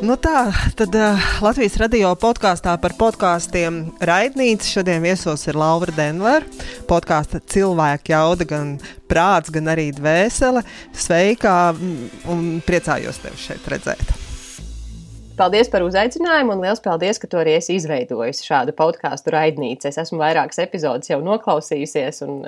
Nu tā, tad uh, Latvijas radio podkāstā par podkāstiem raidnīca šodien viesos ir Laura Denver. Podkāsta cilvēka jauda, gan prāts, gan arī dvēsele. Sveika un priecājos tevi šeit redzēt. Paldies par uzaicinājumu, un liels paldies, ka tu arī esi izveidojis šādu podkāstu raidnīcu. Es esmu vairākas epizodes jau noklausījusies, un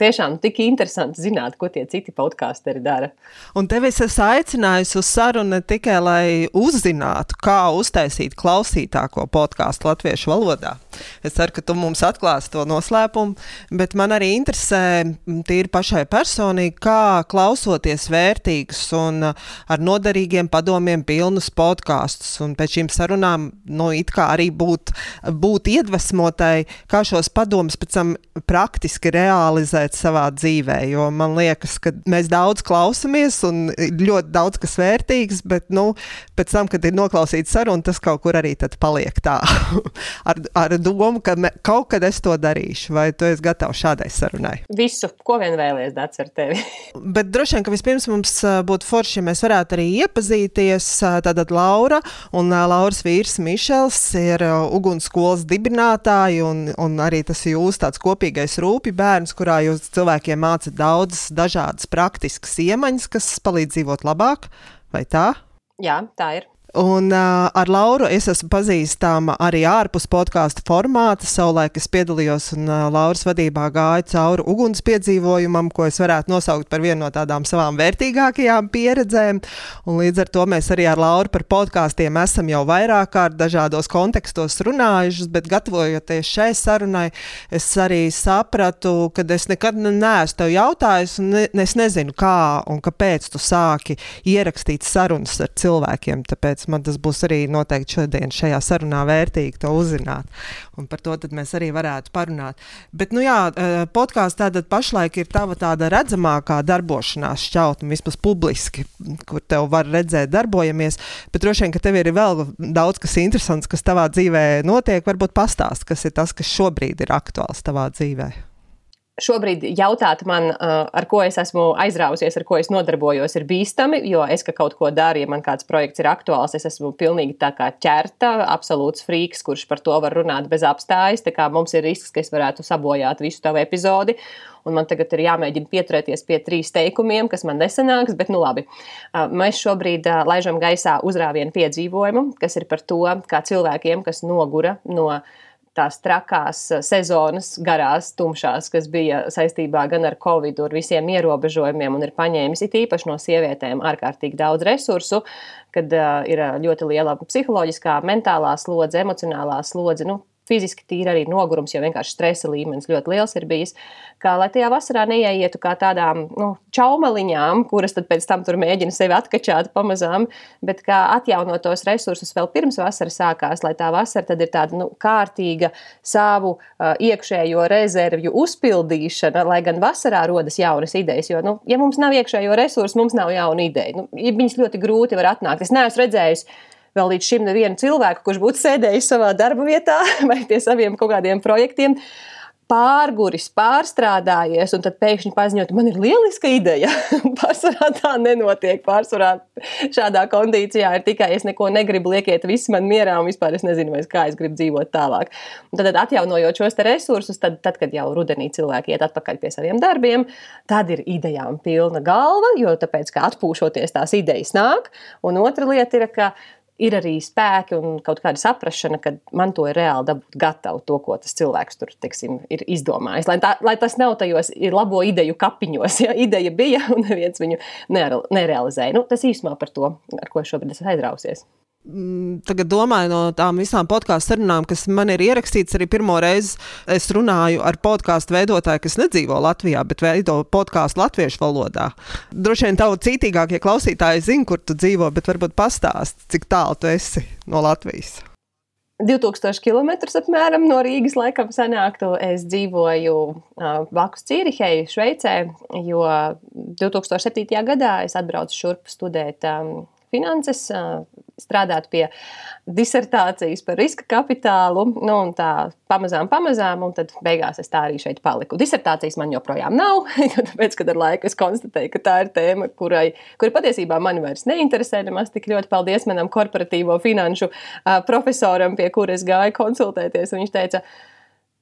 tiešām tik interesanti zināt, ko tie citi podkāsteri dara. Un tevi es esmu aicinājusi uz sarunu ne tikai, lai uzzinātu, kā uztaisīt klausītāko podkāstu latviešu valodā. Es ceru, ka tu mums atklāsi to noslēpumu, bet man arī interesē, tīri pašai personīgi, kā klausoties vērtīgus un ar noderīgiem padomiem pilnus podkāstus un pēc šīm sarunām nu, arī būt, būt iedvesmotai, kā šos padomus pēc tam praktiski realizēt savā dzīvē. Jo man liekas, ka mēs daudz klausamies un ļoti daudz kas vērtīgs, bet nu, pēc tam, kad ir noklausīts saruna, tas kaut kur arī paliek tā ar, ar domu, ka me, kaut kad es to darīšu. Vai tu esi gatavs šādai sarunai? Visu, ko vien vēlējies, dārts ar tevi. bet droši vien, ka vispirms mums būtu forši, ja mēs varētu arī iepazīties. Tātad Laura Un uh, Lauras vīrs Mišels ir uh, ugunsskolas dibinātāji, un, un arī tas ir jūsu tāds kopīgais rūpju bērns, kurā jūs cilvēkiem mācat daudzas dažādas praktiskas iemaņas, kas palīdz dzīvot labāk, vai tā? Jā, tā ir. Un uh, ar Lauru es esmu pazīstama arī ārpus podkāstu formāta. Savulaik es piedalījos un uh, Lauras vadībā gāju cauri uguns piedzīvojumam, ko es varētu nosaukt par vienu no tādām savām vērtīgākajām pieredzēm. Un līdz ar to mēs arī ar Lauru par podkāstiem esam jau vairāk kārt dažādos kontekstos runājuši, bet gatavojoties šai sarunai, es arī sapratu, ka es nekad neesmu tev jautājis, un ne, es nezinu, kā un kāpēc tu sāki ierakstīt sarunas ar cilvēkiem. Tāpēc man tas būs arī noteikti šodien šajā sarunā vērtīgi to uzzināt. Un par to mēs arī varētu parunāt. Bet, nu jā, eh, podkāsts tātad pašlaik ir tava tāda redzamākā darbošanās šķautne, vismaz publiski, kur tev var redzēt, darbojamies. Bet droši vien, ka tev ir vēl daudz kas interesants, kas tavā dzīvē notiek. Varbūt pastāst, kas ir tas, kas šobrīd ir aktuāls tavā dzīvē šobrīd jautāt man, uh, ar ko es esmu aizrāvusies, ar ko es nodarbojos, ir bīstami, jo es, ka kaut ko daru, ja man kāds projekts ir aktuāls, es esmu pilnīgi tā kā ķerta, absolūts frīks, kurš par to var runāt bez apstājas. Tā kā mums ir risks, ka es varētu sabojāt visu tavu epizodi. Un man tagad ir jāmēģina pieturēties pie trīs teikumiem, kas man nesanāks, bet nu labi. Uh, mēs šobrīd uh, laižam gaisā uzrāvienu piedzīvojumu, kas ir par to, kā cilvēkiem, kas nogura no tās trakās eh, sezonas, garās, tumšās, kas bija saistībā gan ar covid, ar visiem ierobežojumiem, un ir paņēmis it īpaši no sievietēm ārkārtīgi daudz resursu, kad uh, ir eh, ļoti liela psiholoģiskā, mentālā slodze, emocionālā slodze. Nu, fiziski tīri arī nogurums, jo vienkārši stresa līmenis ļoti liels ir bijis. Kā lai tajā vasarā neieietu kā tādām nu, čaumaliņām, kuras pēc tam tur mēģina sevi atkačāt pamazām, bet kā atjaunot tos resursus vēl pirms vasara sākās, lai tā vasara ir tāda nu, kārtīga savu uh, iekšējo rezervju uzpildīšana, lai gan vasarā rodas jaunas idejas. Jo, nu, ja mums nav iekšējo resursu, mums nav jauna ideja. Nu, viņas ļoti grūti var atnākt. Es neesmu redzējis vēl līdz šim nevienu cilvēku, kurš būtu sēdējis savā darba vietā vai pie saviem kaut kādiem projektiem. Pārguris, pārstrādājies, un tad pēkšņi paziņot, man ir lieliska ideja. Pārsvarā tā nenotiek. Pārsvarā šādā kondīcijā ir tikai es neko negribu, liekiet, viss man mierā, un vispār es nezinu, vairs, kā es gribu dzīvot tālāk. Un tad, atjaunojot šos resursus, tad, tad, kad jau rudenī cilvēki iet atpakaļ pie saviem darbiem, tad ir idejām pilna galva, jo tāpēc, ka atpūšoties tās idejas nāk. Un otra lieta ir, ka ir arī spēki un kaut kāda saprāšana, ka man to ir reāli dabūt gatavu, to, ko tas cilvēks tur teiksim, ir izdomājis. Lai, tā, lai tas nav tajos labo ideju kapiņos, ja ideja bija un neviens viņu nerealizēja. Nu, tas īsumā par to, ar ko šobrīd esmu aizrausies. Mm, tagad domāju no tām visām podkāstu sarunām, kas man ir ierakstīts, arī pirmo reizi es runāju ar podkāstu veidotāju, kas nedzīvo Latvijā, bet veido podkāstu latviešu valodā. Droši vien tavu citīgākie klausītāji zina, kur tu dzīvo, bet varbūt pastāst, cik tālu tu esi no Latvijas. 2000 km apmēram no Rīgas laikam sanāktu. Es dzīvoju uh, blakus Cīrihei, Šveicē, jo 2007. gadā es atbraucu šurp studēt um, finanses. Strādāt pie disertācijas par riska kapitālu, nu, tā pamazām, pamazām, un tad beigās es tā arī šeit paliku. Disertācijas man joprojām nav, tāpēc, kad ar laiku es konstatēju, ka tā ir tēma, kurai, kura patiesībā mani vairs neinteresē nemaz tik ļoti. Paldies manam korporatīvo finanšu profesoram, pie kuras gāju konsultēties, viņš teica,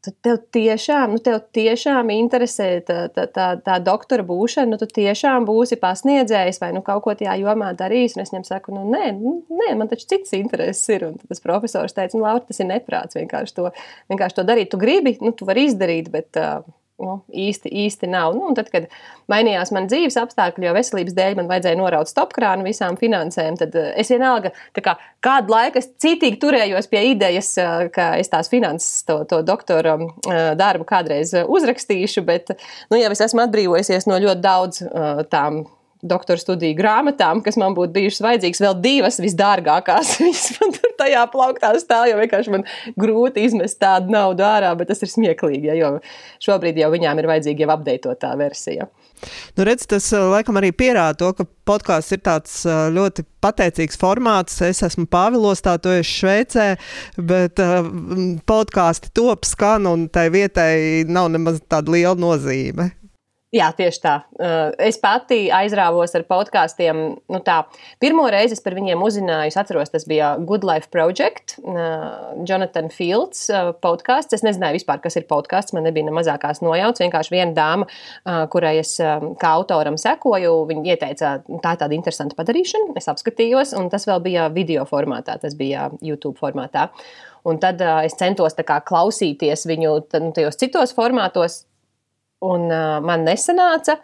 tad tev tiešām, nu, tev tiešām interesē tā, tā, tā, tā doktora būšana, nu, tu tiešām būsi pasniedzējis vai nu, kaut ko tajā jomā darījis. Un es viņam saku, nu, nē, nu, nē, man taču cits intereses ir. Un tas profesors teica, nu, Laura, tas ir neprāts vienkārši to, vienkārši to darīt. Tu gribi, nu, tu vari izdarīt, bet. Uh, nu, īsti, īsti nav. Nu, tad, kad mainījās mana dzīves apstākļi, jo veselības dēļ man vajadzēja noraut stopkrānu visām finansēm, tad eh, es vienalga kā, kādu laiku citīgi turējos pie idejas, eh, ka es tās finanses, to, to doktora eh, darbu kādreiz uzrakstīšu, bet nu, jau es esmu atbrīvojusies no ļoti daudz tām doktora studiju grāmatām, kas man būtu bijušas vajadzīgas, vēl divas visdārgākās. Viņas man tur tajā plauktā stāv, jo vienkārši man grūti izmest tādu naudu ārā, bet tas ir smieklīgi, ja, jo šobrīd jau viņām ir vajadzīga jau apdeitotā versija. Nu, redz, tas eh, laikam arī pierāda to, ka podkāsts ir tāds eh, ļoti pateicīgs formāts. Es esmu Pāvilos, tā tu esi Šveicē, bet uh, podkāsti top skan un tai vietai nav nemaz tāda liela nozīme. Jā, tieši tā. Uh, es pati aizrāvos ar podkāstiem. Nu tā, pirmo reizi es par viņiem uzzināju, es atceros, tas bija Good Life Project, uh, Jonathan Fields uh, podkāsts. Es nezināju vispār, kas ir podkāsts, man nebija ne mazākās nojauts. Vienkārši viena dāma, kurai es kā autoram sekoju, viņa ieteica, tā ir tāda interesanta padarīšana. Es apskatījos, un tas vēl bija video formātā, tas bija YouTube formātā. Un tad uh, es centos kā, klausīties viņu tad, nu, tajos citos formātos, un uh, man nesanāca.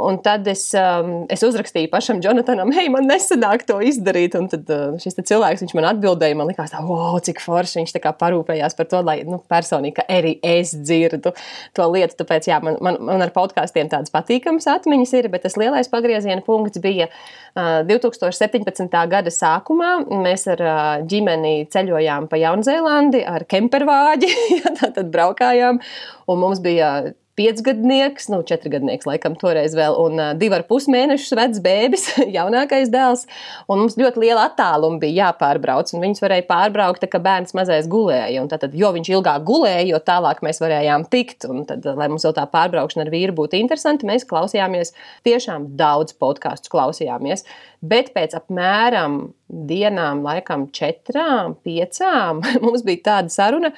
Un tad es, um, es uzrakstīju pašam Jonatanam, hei, man nesanāk to izdarīt. Un tad uh, šis cilvēks man atbildēja, man likās, tā, wow, cik forši viņš parūpējās par to, lai nu, personīgi arī es dzirdu to lietu. Tāpēc jā, man, man, man ar podkāstiem tādas patīkamas atmiņas ir, bet tas lielais pagrieziena punkts bija uh, 2017. gada sākumā. Mēs ar uh, ģimeni ceļojām pa Jaunzēlandi ar kempervāģi, tad braukājām, un mums bija piecgadnieks, nu, četrgadnieks, laikam, toreiz vēl, un uh, divu ar pus mēnešus vecs bērns, jaunākais dēls. Un mums ļoti liela attāluma bija jāpārbrauc, un viņus varēja pārbraukt, kad bērns mazais gulēja. Tad, jo viņš ilgāk gulēja, jo tālāk mēs varējām tikt. Un tad, lai mums vēl tā pārbraukšana ar vīru būtu interesanti, mēs klausījāmies tiešām daudz podkāstu klausījāmies. Bet pēc apmēram dienām, laikam, četrām, piecām, mums bija tāda saruna,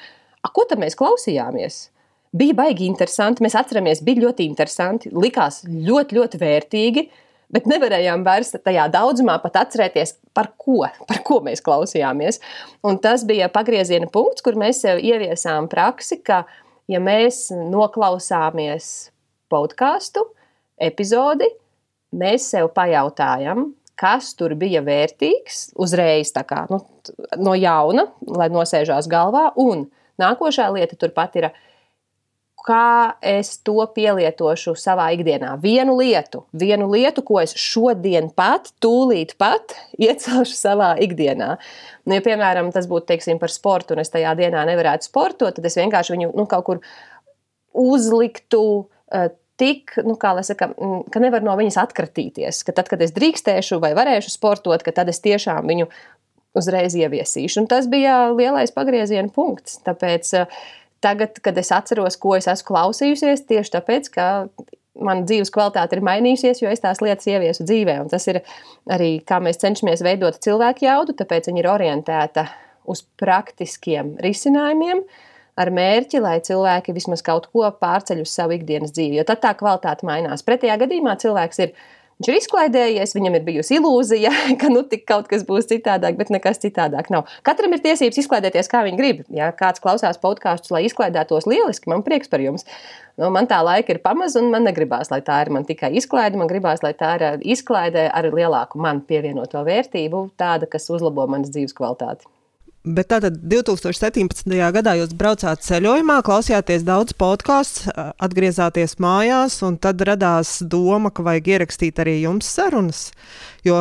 ko tad mēs klausījāmies? Bija baigi interesanti. Mēs atceramies, bija ļoti interesanti. Likās ļoti, ļoti vērtīgi. Bet nevarējām vairs tajā daudzumā pat atcerēties, par ko, par ko mēs klausījāmies. Un tas bija pagrieziena punkts, kur mēs sev ieviesām praksi, ka, ja mēs noklausāmies podkāstu epizodi, mēs sev pajautājam, kas tur bija vērtīgs, uzreiz kā, nu, no jauna, lai nosēžās galvā. Un nākošā lieta turpat ir kā es to pielietošu savā ikdienā. Vienu lietu, vienu lietu, ko es šodien pat, tūlīt pat iecelšu savā ikdienā. Nu, ja, piemēram, tas būtu teiksim, par sportu, un es tajā dienā nevarētu sportot, tad es vienkārši viņu nu, kaut kur uzliktu. Uh, Tik, nu, kā lai saka, mm, ka nevar no viņas atkratīties. Ka tad, kad es drīkstēšu vai varēšu sportot, tad es tiešām viņu uzreiz ieviesīšu. Un tas bija lielais pagrieziena punkts. Tāpēc uh, tagad, kad es atceros, ko es esmu klausījusies, tieši tāpēc, ka mana dzīves kvalitāte ir mainījusies, jo es tās lietas ieviesu dzīvē. Un tas ir arī kā mēs cenšamies veidot cilvēku jaudu, tāpēc viņi ir orientēta uz praktiskiem risinājumiem. Ar mērķi, lai cilvēki vismaz kaut ko pārceļ uz savu ikdienas dzīvi, jo tad tā kvalitāte mainās. Pretējā gadījumā cilvēks ir Viņš ir izklaidējies, viņam ir bijusi ilūzija, ka nu tik kaut kas būs citādāk, bet nekas citādāk nav. Katram ir tiesības izklaidēties, kā viņš grib. Ja kāds klausās podkāstus, lai izklaidētos lieliski, man prieks par jums. Nu, man tā laika ir pamaz, un man negribās, lai tā ir man tikai izklaide. Man gribās, lai tā ir izklaide ar lielāku man pievienoto vērtību, tāda, kas uzlabo manas dzīves kvalitāti. Bet tātad 2017. gadā jūs braucāt ceļojumā, klausījāties daudz podkāstu, atgriezāties mājās, un tad radās doma, ka vajag ierakstīt arī jums sarunas. Jo,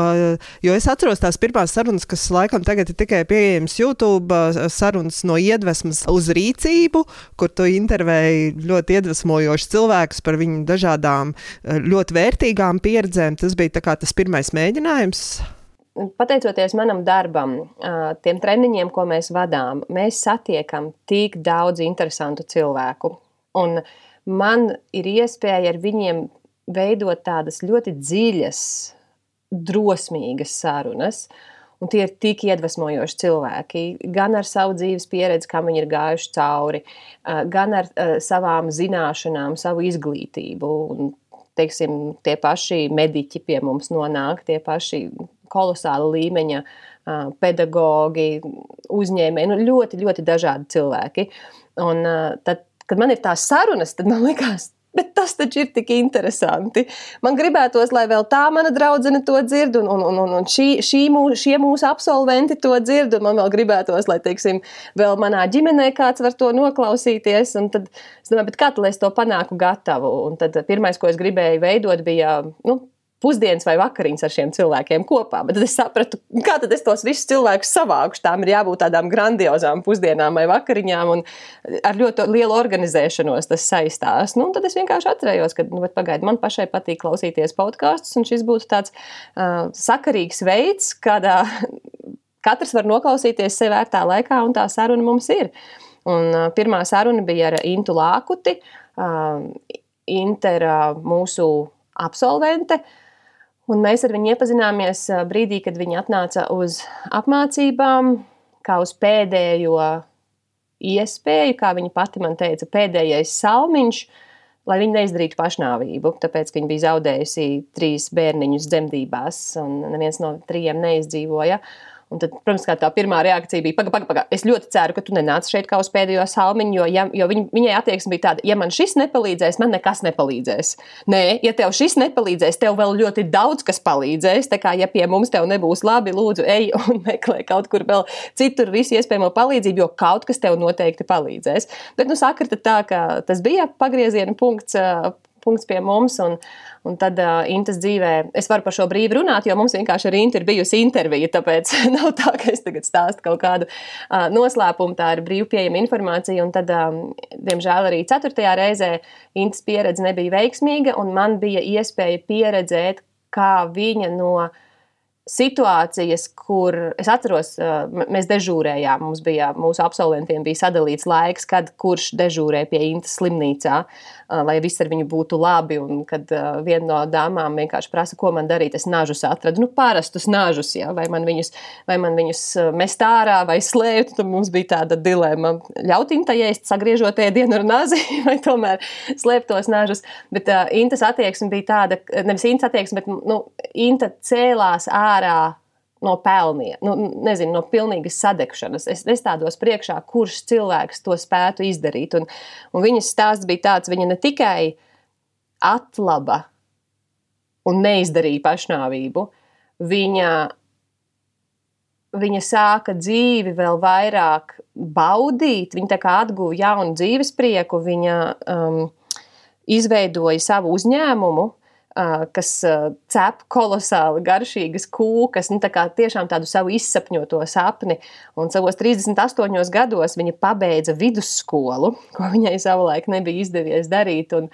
jo es atceros tās pirmās sarunas, kas laikam tagad ir tikai pieejamas YouTube, sarunas no iedvesmas uz rīcību, kur tu intervēji ļoti iedvesmojošus cilvēkus par viņu dažādām ļoti vērtīgām pieredzēm. Tas bija tas pirmais mēģinājums. Pateicoties manam darbam, tiem treniņiem, ko mēs vadām, mēs satiekam tik daudz interesantu cilvēku. Un man ir iespēja ar viņiem veidot tādas ļoti dziļas, drosmīgas sarunas. Un tie ir tik iedvesmojoši cilvēki, gan ar savu dzīves pieredzi, kā viņi ir gājuši cauri, gan ar savām zināšanām, savu izglītību. Un, teiksim, tie paši mediķi pie mums nonāk, tie paši kolosāla līmeņa pedagogi, uzņēmēji, nu, ļoti, ļoti dažādi cilvēki. Un tad, kad man ir tās sarunas, tad man liekas, Bet tas taču ir tik interesanti. Man gribētos, lai vēl tā mana draudzene to dzird, un, un, un, un šī, šī mūs, šie mūsu absolventi to dzird, un man vēl gribētos, lai, teiksim, vēl manā ģimenē kāds var to noklausīties. Un tad es domāju, kā lai es to panāku gatavu? Un tad pirmais, ko es gribēju veidot, bija nu, pusdienas vai vakariņas ar šiem cilvēkiem kopā. Bet tad es sapratu, kā tad es tos visus cilvēkus savākšu. Tām ir jābūt tādām grandiozām pusdienām vai vakariņām, un ar ļoti lielu organizēšanos tas saistās. Nu, tad es vienkārši atcerējos, ka, nu, pagaidi, man pašai patīk klausīties podkāstus, un šis būtu tāds uh, sakarīgs veids, kādā katrs var noklausīties sev vērtā laikā, un tā saruna mums ir. Un, uh, pirmā saruna bija ar Intu Lākuti, uh, Intera mūsu absolvente. Uh, Un mēs ar viņu iepazināmies brīdī, kad viņa atnāca uz apmācībām, kā uz pēdējo iespēju, kā viņa pati man teica, pēdējais salmiņš, lai viņa neizdarītu pašnāvību. Tāpēc, ka viņa bija zaudējusi trīs bērniņus dzemdībās, un neviens no trījiem neizdzīvoja. Uh, Un tad, protams, tā pirmā reakcija bija, pagaidi, pagaidi, paga. es ļoti ceru, ka tu nenāc šeit kā uz pēdējo salmiņu, jo, ja, jo viņ, viņai attieksme bija tāda, ja man šis nepalīdzēs, man nekas nepalīdzēs. Nē, ja tev šis nepalīdzēs, tev vēl ļoti daudz kas palīdzēs. Tā kā, ja pie mums tev nebūs labi, lūdzu, ej un meklē kaut kur vēl citur visu iespējamo palīdzību, jo kaut kas tev noteikti palīdzēs. Bet, nu, sakrita tā, ka tas bija pagrieziena punkts punkts pie mums. Un, un tad uh, Intas dzīvē es varu par šo brīvi runāt, jo mums vienkārši ar Intu ir bijusi intervija. Tāpēc nav tā, ka es tagad stāstu kaut kādu uh, noslēpumu. Tā ir brīvi pieejama informācija. Un tad, um, diemžēl, arī ceturtajā reizē Intas pieredze nebija veiksmīga, un man bija iespēja pieredzēt, kā viņa no situācijas, kur es atceros, mēs dežūrējām. Mums bija, mūsu absolventiem bija sadalīts laiks, kad kurš dežūrē pie Intas slimnīcā, lai viss ar viņu būtu labi. Un kad viena no dāmām vienkārši prasa, ko man darīt, es nažus atradu, nu, parastus nažus, ja? vai, man viņus, vai man viņus mest ārā vai slēpt. Tad mums bija tāda dilema. Ļaut Intai ēst, sagriežot ēdienu ar nazi, vai tomēr slēpt tos nažus. Bet uh, Intas attieksme bija tāda, nevis Intas attieksme, bet nu, Inta cēlās ārā ārā no pelniem, nu, nezinu, no pilnīgas sadegšanas. Es nestādos priekšā, kurš cilvēks to spētu izdarīt. Un, un viņas stāsts bija tāds, viņa ne tikai atlaba un neizdarīja pašnāvību, viņa, viņa sāka dzīvi vēl vairāk baudīt, viņa tā kā atguva jaunu dzīves prieku, viņa um, izveidoja savu uzņēmumu, kas cep kolosāli garšīgas kūkas, nu, tā tiešām tādu savu izsapņoto sapni. Un savos 38 gados viņa pabeidza vidusskolu, ko viņai savulaik nebija izdevies darīt. Un,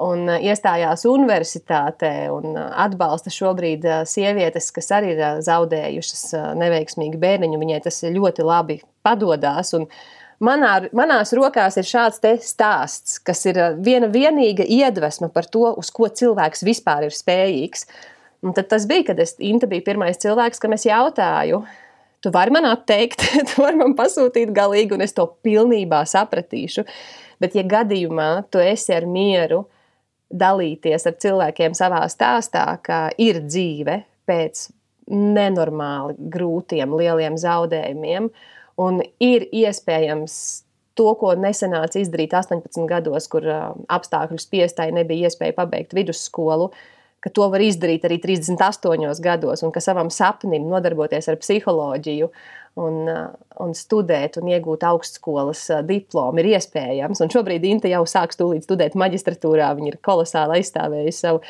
un iestājās universitātē un atbalsta šobrīd sievietes, kas arī ir zaudējušas neveiksmīgi bērniņu. Viņai tas ļoti labi padodas. Un, manā, manās rokās ir šāds stāsts, kas ir uh, viena vienīga iedvesma par to, uz ko cilvēks vispār ir spējīgs. Un tad tas bija, kad es, Inta bija pirmais cilvēks, kam es jautāju, tu vari man atteikt, tu vari man pasūtīt galīgi, un es to pilnībā sapratīšu. Bet, ja gadījumā tu esi ar mieru dalīties ar cilvēkiem savā stāstā, ka ir dzīve pēc nenormāli grūtiem, lieliem zaudējumiem, Un ir iespējams to, ko nesenāca izdarīt 18 gados, kur uh, apstākļu spiestai nebija iespēja pabeigt vidusskolu, ka to var izdarīt arī 38 gados, un ka savam sapnim nodarboties ar psiholoģiju un, uh, un studēt un iegūt augstskolas uh, diplomu ir iespējams. Un šobrīd Inte jau sāk studēt maģistratūrā. Viņa ir kolosāli aizstāvējusi savu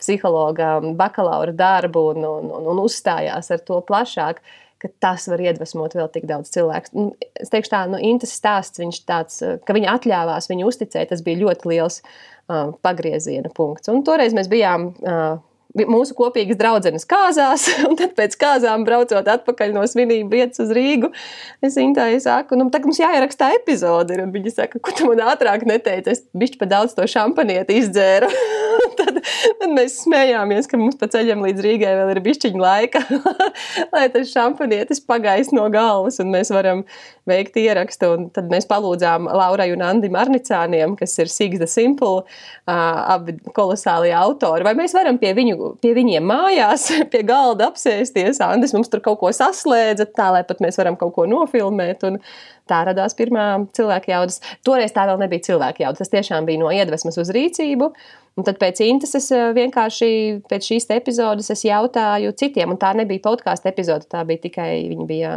psihologa bakalaura darbu un, un, un, un uzstājās ar to plašāk. Uh, ka tas var iedvesmot vēl tik daudz cilvēku. Nu, es teikšu, tā nu, Intas stāsts, viņš tāds, eh, ka viņa atļāvās, viņa uzticēja, tas bija ļoti liels uh, pagrieziena punkts. Un toreiz mēs bijām uh, mūsu kopīgas draudzenes kāzās, un tad pēc kāzām braucot atpakaļ no svinību vietas uz Rīgu, es Intai saku, nu, tagad mums jāierakstā epizode, un viņa saka, ko tu man ātrāk neteici, es bišķi pa daudz to šampanieti izdzēru. tad, tad mēs smējāmies, ka mums pa ceļam līdz Rīgai vēl ir bišķiņa laika, lai tas šampanietis pagais no galvas, un mēs varam veikt ierakstu, un tad mēs palūdzām Laurai un Andim Arnicāniem, kas ir Sīgs the Simple, uh, abi kolosāli autori, vai mēs varam pie viņu pie viņiem mājās, pie galda apsēsties. Andris mums tur kaut ko saslēdza, tā lai pat mēs varam kaut ko nofilmēt. Un tā radās pirmā cilvēka jaudas. Toreiz tā vēl nebija cilvēka jauda. Tas tiešām bija no iedvesmas uz rīcību. Un tad pēc intas es eh, vienkārši pēc šīs epizodes jautāju citiem, un tā nebija podkāstu epizode, tā bija tikai viņa bija.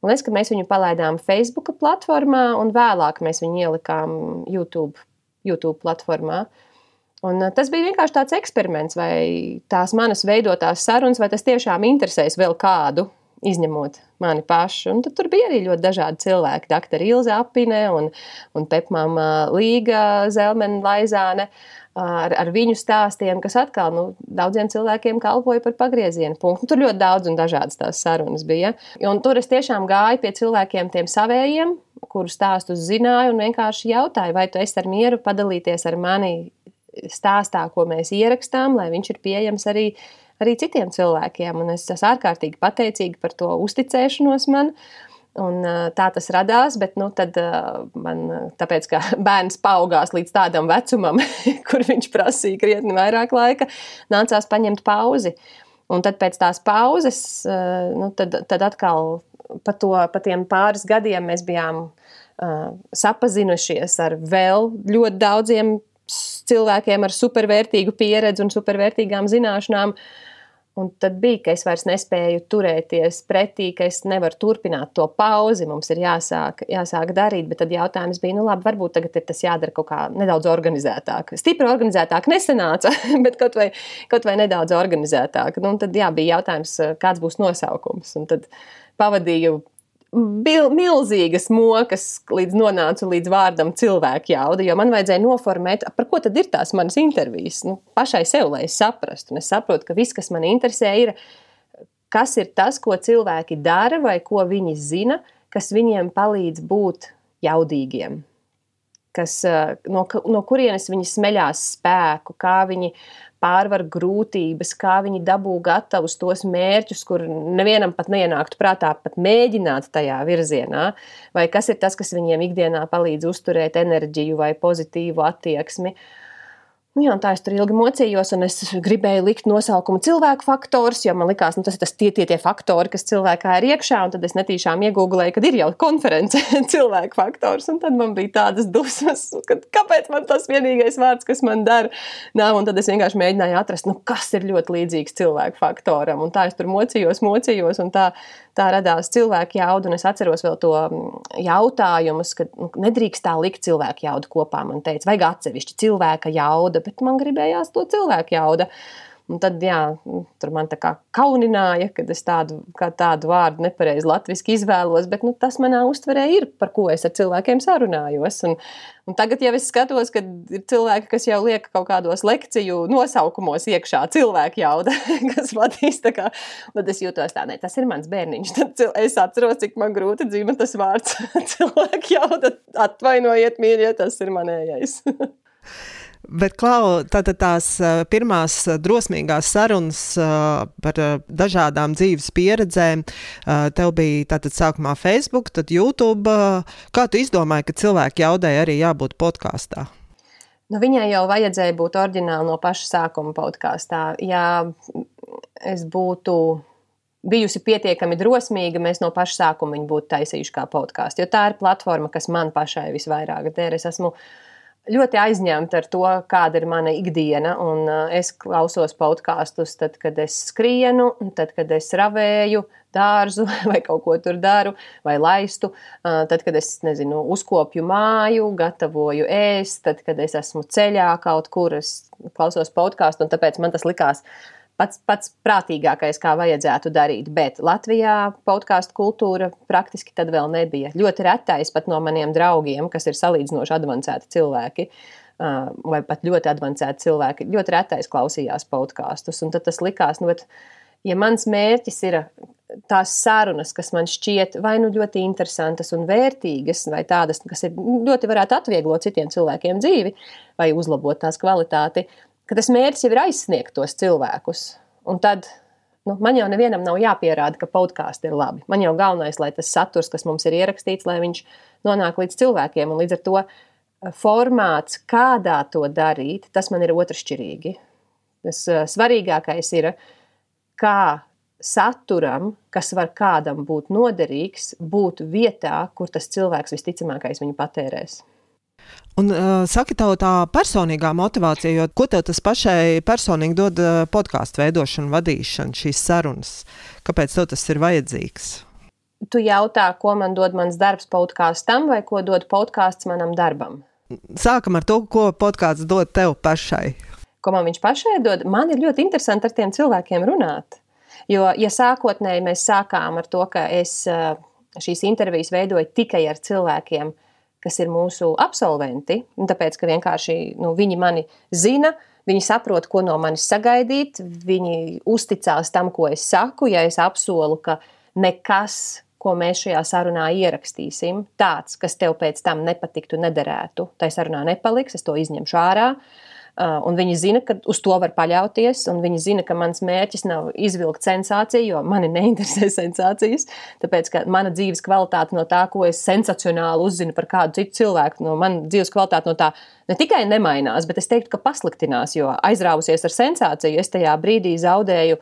Man liekas, ka mēs viņu palaidām Facebook platformā, un vēlāk mēs viņu ielikām YouTube, YouTube platformā. Uh, Un tas bija vienkārši tāds eksperiments, vai tās manas veidotās sarunas, vai tas tiešām interesēs vēl kādu, izņemot mani pašu. Un tad tur bija arī ļoti dažādi cilvēki. Doktora Ilza Apine un, un Pepmama Līga Zelmena Laizāne. Ar, ar viņu stāstiem, kas atkal nu, daudziem cilvēkiem kalpoja par pagrieziena punktu. Tur ļoti daudz un dažādas tās sarunas bija. Un tur es tiešām gāju pie cilvēkiem, tiem savējiem, kuru stāstus zināju, un vienkārši jautāju, vai tu esi ar mieru padalīties ar mani stāstā, ko mēs ierakstām, lai viņš ir pieejams arī, arī citiem cilvēkiem. Un es esmu ārkārtīgi pateicīga par to uzticēšanos man. Un, tā tas radās, bet nu, tad, man, tāpēc, ka bērns paaugās līdz tādam vecumam, kur viņš prasīja krietni vairāk laika, nācās paņemt pauzi. Un tad pēc tās pauzes, nu, tad, tad atkal pa, to, pa tiem pāris gadiem mēs bijām uh, sapazinušies ar vēl ļoti daudziem cilvēkiem ar supervērtīgu pieredzi un supervērtīgām zināšanām. Un tad bija, ka es vairs nespēju turēties pretī, ka es nevaru turpināt to pauzi. Mums ir jāsāk, jāsāk darīt, bet tad jautājums bija, nu labi, varbūt tagad ir tas jādara kaut kā nedaudz organizētāk. Stipri organizētāk nesenāca, bet kaut vai, kaut vai nedaudz organizētāk. Nu, tad jā, bija jautājums, kāds būs nosaukums. Un tad pavadīju milzīgas mokas, līdz nonācu līdz vārdam cilvēku jauda, jo man vajadzēja noformēt, par ko tad ir tās manas intervijas. Nu, pašai sev, lai es saprastu. Un es saprotu, ka viss, kas man interesē, ir, kas ir tas, ko cilvēki dara vai ko viņi zina, kas viņiem palīdz būt jaudīgiem kas, eh, no, no kurienes viņi smeļās spēku, kā viņi pārvar grūtības, kā viņi dabū gatavus tos mērķus, kur nevienam pat neienāktu prātā pat mēģināt tajā virzienā, vai kas ir tas, kas viņiem ikdienā palīdz uzturēt enerģiju vai pozitīvu attieksmi. Uh, jā, tā es tur ilgi mocījos, un es gribēju likt nosaukumu cilvēku faktors, jo man likās, ka nu, tas ir tas tie, tie, tie faktori, kas cilvēkā ir iekšā. Tad es netīšām iegūlēju, kad ir jau konference cilvēku faktors. Tad man bija tādas dusmas, ka kāpēc man tas vienīgais vārds, kas man dara, nav. Un tad es vienkārši mēģināju atrast, nu, kas ir ļoti līdzīgs cilvēku faktoram. Un tā es tur mocījos, mocījos, un tā, tā radās cilvēku jauda. Un es atceros vēl to mm, jautājumus, ka nu, nedrīkst tā likt cilvēku jaudu kopā. Man teica, vajag atsevišķi cilvēka jauda jauda, bet man gribējās to cilvēku jauda. Un tad, jā, tur man tā kā kaunināja, kad es tādu, tādu vārdu nepareizi latviešu izvēlos, bet nu, tas manā uztverē ir, par ko es ar cilvēkiem sarunājos. Un, un tagad jau es skatos, ka ir cilvēki, kas jau liek kaut kādos lekciju nosaukumos iekšā cilvēku jauda, kas vadīs tā kā, tad es jūtos tā, ne, tas ir mans bērniņš. Tad es atceros, cik man grūti dzīvo tas vārds cilvēku jauda. Atvainojiet, mīļie, tas ir manējais. Bet, Klau, tātad tās pirmās drosmīgās sarunas par dažādām dzīves pieredzēm, tev bija tātad sākumā Facebook, tad YouTube. Kā tu izdomāji, ka cilvēki jaudēja arī jābūt podkāstā? Nu, viņai jau vajadzēja būt oriģināli no paša sākuma podkāstā. Ja es būtu bijusi pietiekami drosmīga, mēs no paša sākuma viņu būtu taisījuši kā podkāstu. Jo tā ir platforma, kas man pašai visvairāk der. Es esmu uh, ļoti aizņemta ar to, kāda ir mana ikdiena. Un, uh, es klausos podkāstus, kad es skrienu, tad, kad es ravēju dārzu vai kaut ko tur daru, vai laistu. Uh, tad, kad es nezinu, uzkopju māju, gatavoju ēst, tad, kad es esmu ceļā kaut kur, es klausos podkāstu, un tāpēc man tas likās pats, pats prātīgākais, kā vajadzētu darīt. Bet Latvijā podkāstu kultūra praktiski tad vēl nebija. Ļoti retais pat no maniem draugiem, kas ir salīdzinoši avansēti cilvēki. vai pat ļoti avansēti cilvēki, ļoti retais klausījās podkāstus. Tad tas likās, nu, bet, ja mans mērķis ir tās sarunas, kas man šķiet vai nu ļoti interesantas un vērtīgas, vai tādas, kas ir, ļoti varētu atvieglot citiem cilvēkiem dzīvi vai uzlabot tās kvalitāti, ka tas mērķis jau ir aizsniegt tos cilvēkus. Un tad nu, man jau nevienam nav jāpierāda, ka podkāsti ir labi. Man jau galvenais, lai tas saturs, kas mums ir ierakstīts, lai viņš nonāk līdz cilvēkiem. Un līdz ar to eh, formāts, kādā to darīt, tas man ir otršķirīgi. Tas eh, svarīgākais ir, kā saturam, kas var kādam būt noderīgs, būt vietā, kur tas cilvēks visticamākais viņu patērēs. Un, uh, saki, tev tā personīgā motivācija, jo ko tev tas pašai personīgi dod uh, podkāstu veidošana, vadīšana, šīs sarunas? Kāpēc tev tas ir vajadzīgs? Tu jautā, ko man dod mans darbs podkāstam vai ko dod podkāsts manam darbam? Sākam ar to, ko podkāsts dod tev pašai. Ko man viņš pašai dod? Man ir ļoti interesanti ar tiem cilvēkiem runāt. Jo, ja sākotnēji mēs sākām ar to, ka es eh, šīs intervijas veidoju tikai ar cilvēkiem, kas ir mūsu absolventi, tāpēc ka vienkārši nu, viņi mani zina, viņi saprot, ko no manis sagaidīt, viņi uzticās tam, ko es saku. Ja es apsolu, ka nekas, ko mēs šajā sarunā ierakstīsim, tāds, kas tev pēc tam nepatiktu, nederētu, tai sarunā nepaliks, es to izņemšu ārā. Uh, un viņi zina, ka uz to var paļauties, un viņi zina, ka mans mērķis nav izvilkt sensāciju, jo mani neinteresē sensācijas. Tāpēc, ka mana dzīves kvalitāte no tā, ko es sensacionāli uzzinu par kādu citu cilvēku, no manas dzīves kvalitāte no tā ne tikai nemainās, bet es teiktu, ka pasliktinās, jo aizrāvusies ar sensāciju, es tajā brīdī zaudēju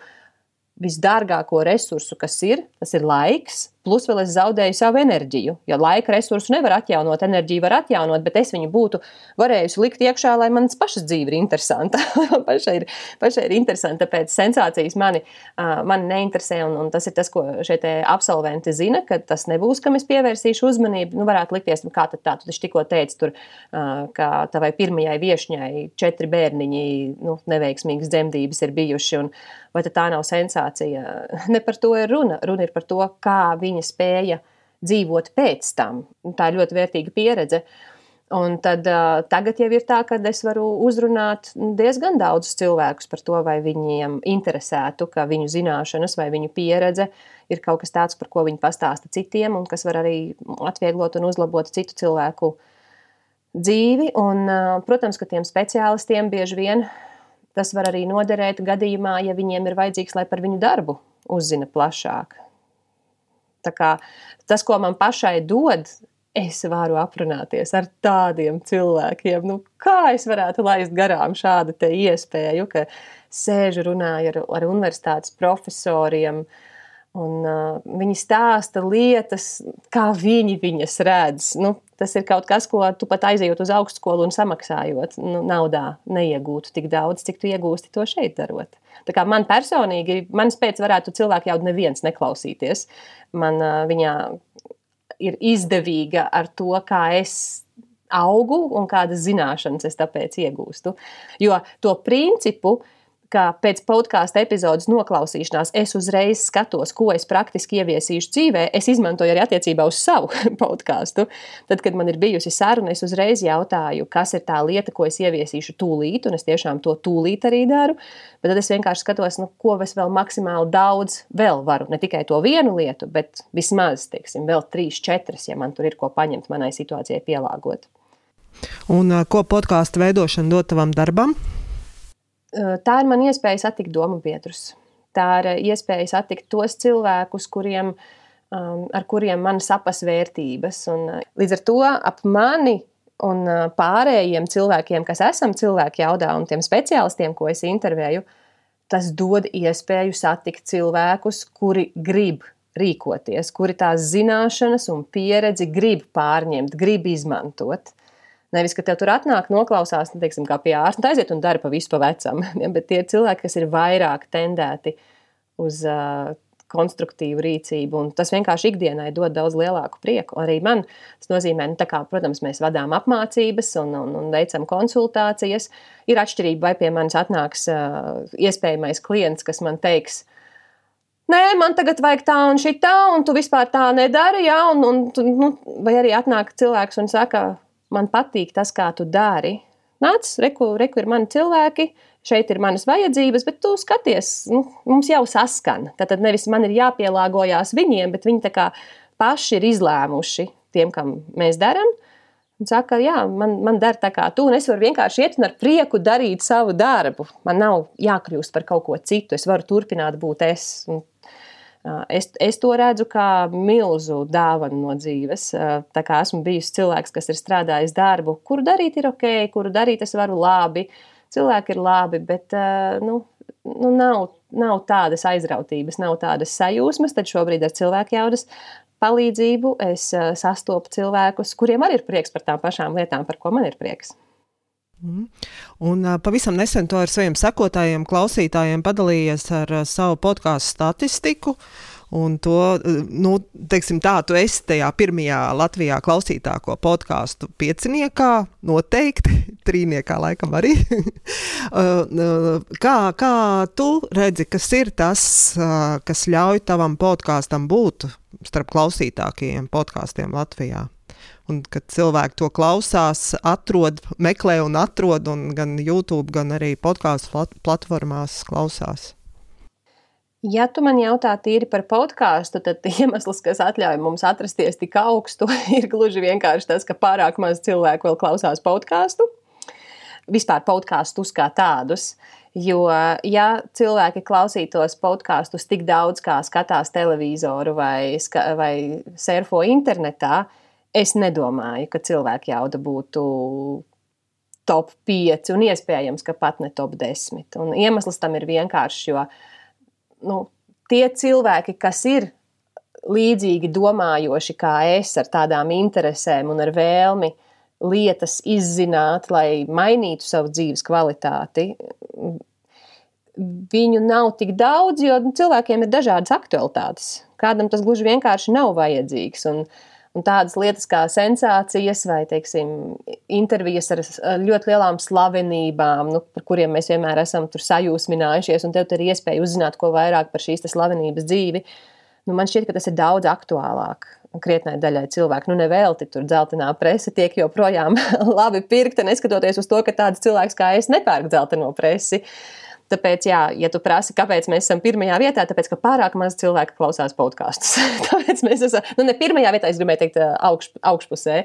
visdārgāko resursu, kas ir, tas ir laiks, plus vēl es zaudēju savu enerģiju. Jo laika resursu nevar atjaunot, enerģiju var atjaunot, bet es viņu būtu varējusi likt iekšā, lai manas pašas dzīve ir interesanta. pašai, ir, pašai ir interesanti, tāpēc sensācijas mani, mani neinteresē, un, un tas ir tas, ko šie absolventi zina, ka tas nebūs, kam es pievērsīšu uzmanību. Nu, varētu likties, nu, kā tad tā, tu taču tikko teici, tur, ka tavai pirmajai viešņai četri bērniņi, nu, neveiksmīgas dzemdības ir bijuši, un vai tā nav sensācija? Ne par to ir runa. Runa ir par to, kā viņi viņa spēja dzīvot pēc tam. Tā ir ļoti vērtīga pieredze. Un tad, uh, tagad jau ir tā, ka es varu uzrunāt diezgan daudzus cilvēkus par to, vai viņiem interesētu, ka viņu zināšanas vai viņu pieredze ir kaut kas tāds, par ko viņi pastāsta citiem, un kas var arī atvieglot un uzlabot citu cilvēku dzīvi. Un, uh, protams, ka tiem speciālistiem bieži vien tas var arī noderēt gadījumā, ja viņiem ir vajadzīgs, lai par viņu darbu uzzina plašāk. Tas, ko man pašai dod, es varu aprunāties ar tādiem cilvēkiem. Nu, kā es varētu laist garām šādu iespēju, ka sēžu runāju ar, ar universitātes profesoriem. Un, uh, viņi stāsta lietas, kā viņi viņas redz. Nu, tas ir kaut kas, ko tu pat aizejot uz augstskolu un samaksājot nu, naudā, neiegūtu tik daudz, cik tu iegūsti to šeit darot. Tā kā man personīgi, manas pēc varētu cilvēki jau neviens neklausīties. Man viņa ir izdevīga ar to, kā es augu un kādas zināšanas es tāpēc iegūstu. Jo to principu, uh, ka pēc podkāstu epizodes noklausīšanās es uzreiz skatos, ko es praktiski ieviesīšu dzīvē. Es izmantoju arī attiecībā uz savu podkāstu. Tad, kad man ir bijusi saruna, es uzreiz jautāju, kas ir tā lieta, ko es ieviesīšu tūlīt, un es tiešām to tūlīt arī daru. Bet tad es vienkārši skatos, nu, ko es vēl maksimāli daudz vēl varu. Ne tikai to vienu lietu, bet vismaz, teiksim, vēl trīs, četras, ja man tur ir ko paņemt manai situācijai pielāgot. Un ko podkāstu veidošana dod tavam darbam? Tā ir man iespēja satikt domu biedrus. Tā ir iespēja satikt tos cilvēkus, kuriem, ar kuriem man sapas vērtības. Un, līdz ar to ap mani un pārējiem cilvēkiem, kas esam cilvēki jaudā, un tiem speciālistiem, ko es intervēju, tas dod iespēju satikt cilvēkus, kuri grib rīkoties, kuri tās zināšanas un pieredzi grib pārņemt, grib izmantot. Nevis, ka tev tur atnāk, noklausās, nu, teiksim, kā pie ārsta, aiziet un dara pa visu pa vecam. Ja, bet tie ir cilvēki, kas ir vairāk tendēti uz uh, konstruktīvu rīcību. Tas vienkārši ikdienai dod daudz lielāku prieku. Arī man tas nozīmē, nu, kā, protams, mēs vadām apmācības un, un, un veicam konsultācijas. Ir atšķirība, vai pie manis atnāks uh, iespējamais klients, kas man teiks, Nē, man tagad vajag tā un šī tā, un tu vispār tā nedari. Ja? Un, un, nu, vai arī atnāk cilvēks un saka, man patīk tas, kā tu dari, nāc, reku, reku ir mani cilvēki, šeit ir manas vajadzības, bet tu skaties, nu, mums jau saskan. Tad nevis man ir jāpielāgojas viņiem, bet viņi paši ir izlēmuši tiem, kam mēs darām. Un saka, jā, man, man dara tā kā tu, un es varu vienkārši iet un ar prieku darīt savu darbu. Man nav jākļūst par kaut ko citu, es varu turpināt būt es. Un, Es, es to redzu kā milzu dāvanu no dzīves. Tā kā esmu bijusi cilvēks, kas ir strādājis darbu, kuru darīt ir ok, kuru darīt es varu labi. Cilvēki ir labi, bet nu, nu nav, nav tādas aizrautības, nav tādas sajūsmas. Tad šobrīd ar cilvēku jaudas palīdzību es sastopu cilvēkus, kuriem arī ir prieks par tām pašām lietām, par ko man ir prieks. Mm. Un pavisam nesen to ar saviem sekotājiem, klausītājiem padalījies ar savu podkāstu statistiku. Un to, nu, teiksim tā, tu esi tajā pirmajā Latvijā klausītāko podkāstu pieciniekā, noteikti, trīniekā laikam arī. kā, kā tu redzi, kas ir tas, kas ļauj tavam podkāstam būt starp klausītākajiem podkāstiem Latvijā? Un, kad cilvēki to klausās, atrod, meklē un atrod, un gan YouTube, gan arī podkāstu platformās klausās. Ja tu man jautā tīri par podkāstu, tad iemesls, kas ļauj mums atrasties tik augstu, ir gluži vienkārši tas, ka pārāk maz cilvēku vēl klausās podkāstu. Vispār podkāstus kā tādus. Jo, ja cilvēki klausītos podkāstus tik daudz, kā skatās televizoru vai, vai surfo internetā, es nedomāju, ka cilvēku jauda būtu top 5 un iespējams, ka pat ne top 10. Un iemesls tam ir vienkāršs, jo nu, tie cilvēki, kas ir līdzīgi domājoši kā es, ar tādām interesēm un ar vēlmi lietas izzināt, lai mainītu savu dzīves kvalitāti, viņu nav tik daudz, jo cilvēkiem ir dažādas aktualitātes. Kādam tas gluži vienkārši nav vajadzīgs. Un, uh, Un tādas lietas kā sensācijas vai teiksim, intervijas ar ļoti lielām slavenībām, nu, par kuriem mēs vienmēr esam sajūsminājušies, un tev ir iespēja uzzināt ko vairāk par šīs slavenības dzīvi. Nu, man šķiet, ka tas ir daudz aktuālāk krietnai daļai cilvēku. Nu, nevelti tur dzeltenā presa tiek joprojām labi pirkta, neskatoties uz to, ka tāds cilvēks kā es nepērk dzelteno presi. Uh, Tāpēc, jā, ja tu prasi, kāpēc mēs esam pirmajā vietā, tāpēc, ka pārāk maz cilvēku klausās podkāstus. tāpēc mēs esam, nu, ne pirmajā vietā, es gribēju teikt, augš, augšpusē.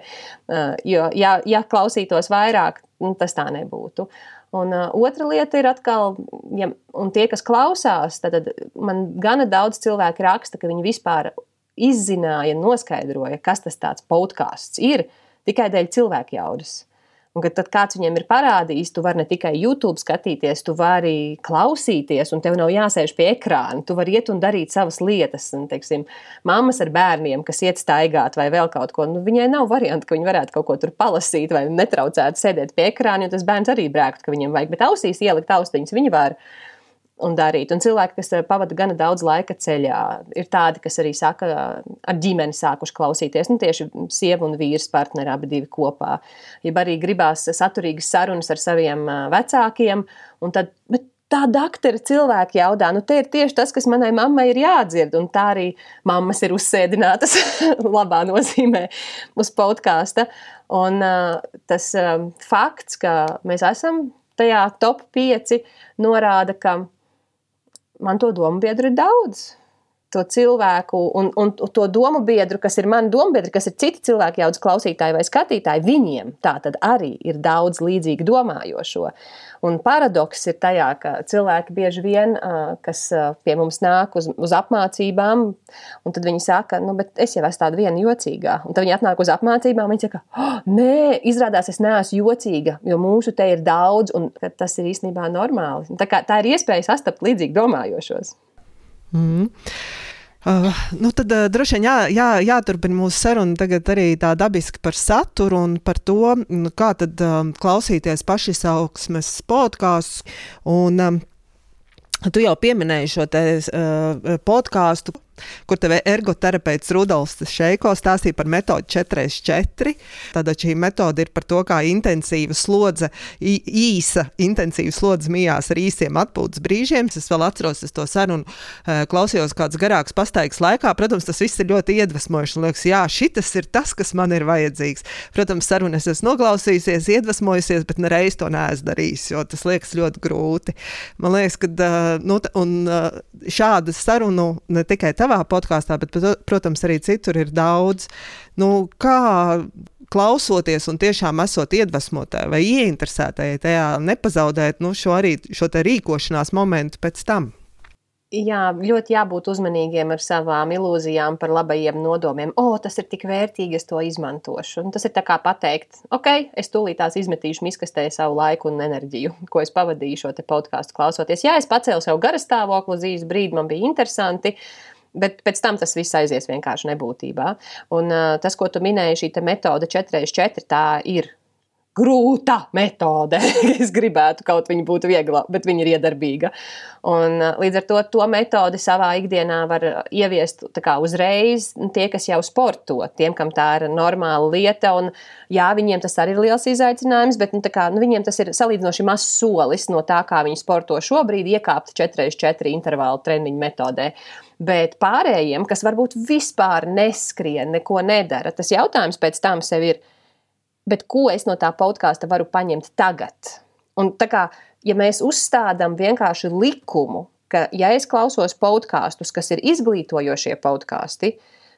Jo, ja, ja klausītos vairāk, nu, tas tā nebūtu. Un uh, otra lieta ir atkal, ja, un tie, kas klausās, tad, tad man gana daudz cilvēku raksta, ka viņi vispār izzināja, noskaidroja, kas tas tāds podkāsts ir tikai dēļ cilvēku jaudas. Un kad kāds viņiem ir parādījis, tu vari ne tikai YouTube skatīties, tu vari klausīties, un tev nav jāsēž pie ekrāna. Tu vari iet un darīt savas lietas. Un, teiksim, mammas ar bērniem, kas iet staigāt vai vēl kaut ko, nu, viņai nav variantu, ka viņi varētu kaut ko tur palasīt vai netraucētu sēdēt pie ekrāna, jo tas bērns arī brēktu, ka viņiem vajag. Bet ausīs ielikt austiņas viņi var un darīt. Un cilvēki, kas eh, pavada gana daudz laika ceļā, ir tādi, kas arī saka, ar ģimeni sākuši klausīties. Nu, tieši sieva un vīrs partneri abi divi kopā. Ja arī gribās saturīgas sarunas ar saviem eh, vecākiem, tad, bet tā doktora cilvēki jaudā, nu, te ir tieši tas, kas manai mammai ir jādzird. Un tā arī mammas ir uzsēdinātas labā nozīmē uz podkāsta. Un uh, tas uh, fakts, ka mēs esam tajā top 5, norāda, ka man to domu biedru ir daudz to cilvēku un, un to domu biedru, kas ir mani domu biedri, kas ir citi cilvēki, jaudas klausītāji vai skatītāji, viņiem tā tad arī ir daudz līdzīgi domājošo. Un paradoks ir tajā, ka cilvēki bieži vien, kas pie mums nāk uz, uz apmācībām, un tad viņi saka, nu, bet es jau esmu tāda viena jocīgā. Un tad viņi atnāk uz apmācībām, viņi saka, oh, nē, izrādās, es neesmu jocīga, jo mūsu te ir daudz, un tas ir īstenībā normāli. Tā, kā, tā ir iespēja sastapt līdzīgi domājošos. Mm. Uh, nu tad uh, droši vien jā, jā, jāturpina mūsu saruna tagad arī tā dabiski par saturu un par to, nu, kā tad um, klausīties pašizaugsmes podkāstus. Un um, tu jau pieminēji šo te uh, podkāstu kur tev ergoterapeits Rudolfs Šeiko stāstīja par metodi 4x4. Tātad šī metode ir par to, kā intensīva slodze, īsa intensīva slodze mijās ar īsiem atpūtas brīžiem. Es vēl atceros, es to sarunu uh, klausījos kāds garāks pastaigas laikā. Protams, tas viss ir ļoti iedvesmojoši. Liekas, jā, šis ir tas, kas man ir vajadzīgs. Protams, sarunu es esmu noklausījusies, iedvesmojusies, bet nereiz to neesmu darījis, jo tas liekas ļoti grūti. Man liekas, ka uh, nu, un, uh, šādu sarunu ne tikai tavā podkāstā, bet, protams, arī citur ir daudz. Nu, kā klausoties un tiešām esot iedvesmotai vai ieinteresētai tajā, nepazaudēt nu, šo arī šo rīkošanās momentu pēc tam. Jā, ļoti jābūt uzmanīgiem ar savām ilūzijām par labajiem nodomiem. O, tas ir tik vērtīgi, es to izmantošu. Un tas ir tā kā pateikt, ok, es tūlīt tās izmetīšu miskastē savu laiku un enerģiju, ko es pavadīju šo podkāstu klausoties. Jā, es pacēlu sev garastāvokli uz īsu brīdi, man bija interesanti. Bet pēc tam tas viss aizies vienkārši nebūtībā. Un uh, tas, ko tu minēji, šī metode 4x4, tā ir grūta metode. es gribētu, kaut viņa būtu viegla, bet viņa ir iedarbīga. Un, līdz ar to to metodi savā ikdienā var ieviest kā, uzreiz tie, kas jau sporto, tiem, kam tā ir normāla lieta. Un, jā, viņiem tas arī ir liels izaicinājums, bet nu, kā, nu, viņiem tas ir salīdzinoši mazs solis no tā, kā viņi sporto šobrīd, iekāpt 4x4 intervālu treniņu metodē. Bet pārējiem, kas varbūt vispār neskrien, neko nedara, tas jautājums pēc tam sev ir, bet ko es no tā podkāsta varu paņemt tagad? Un tā kā, ja mēs uzstādām vienkārši likumu, ka, ja es klausos podkāstus, kas ir izglītojošie podkāsti,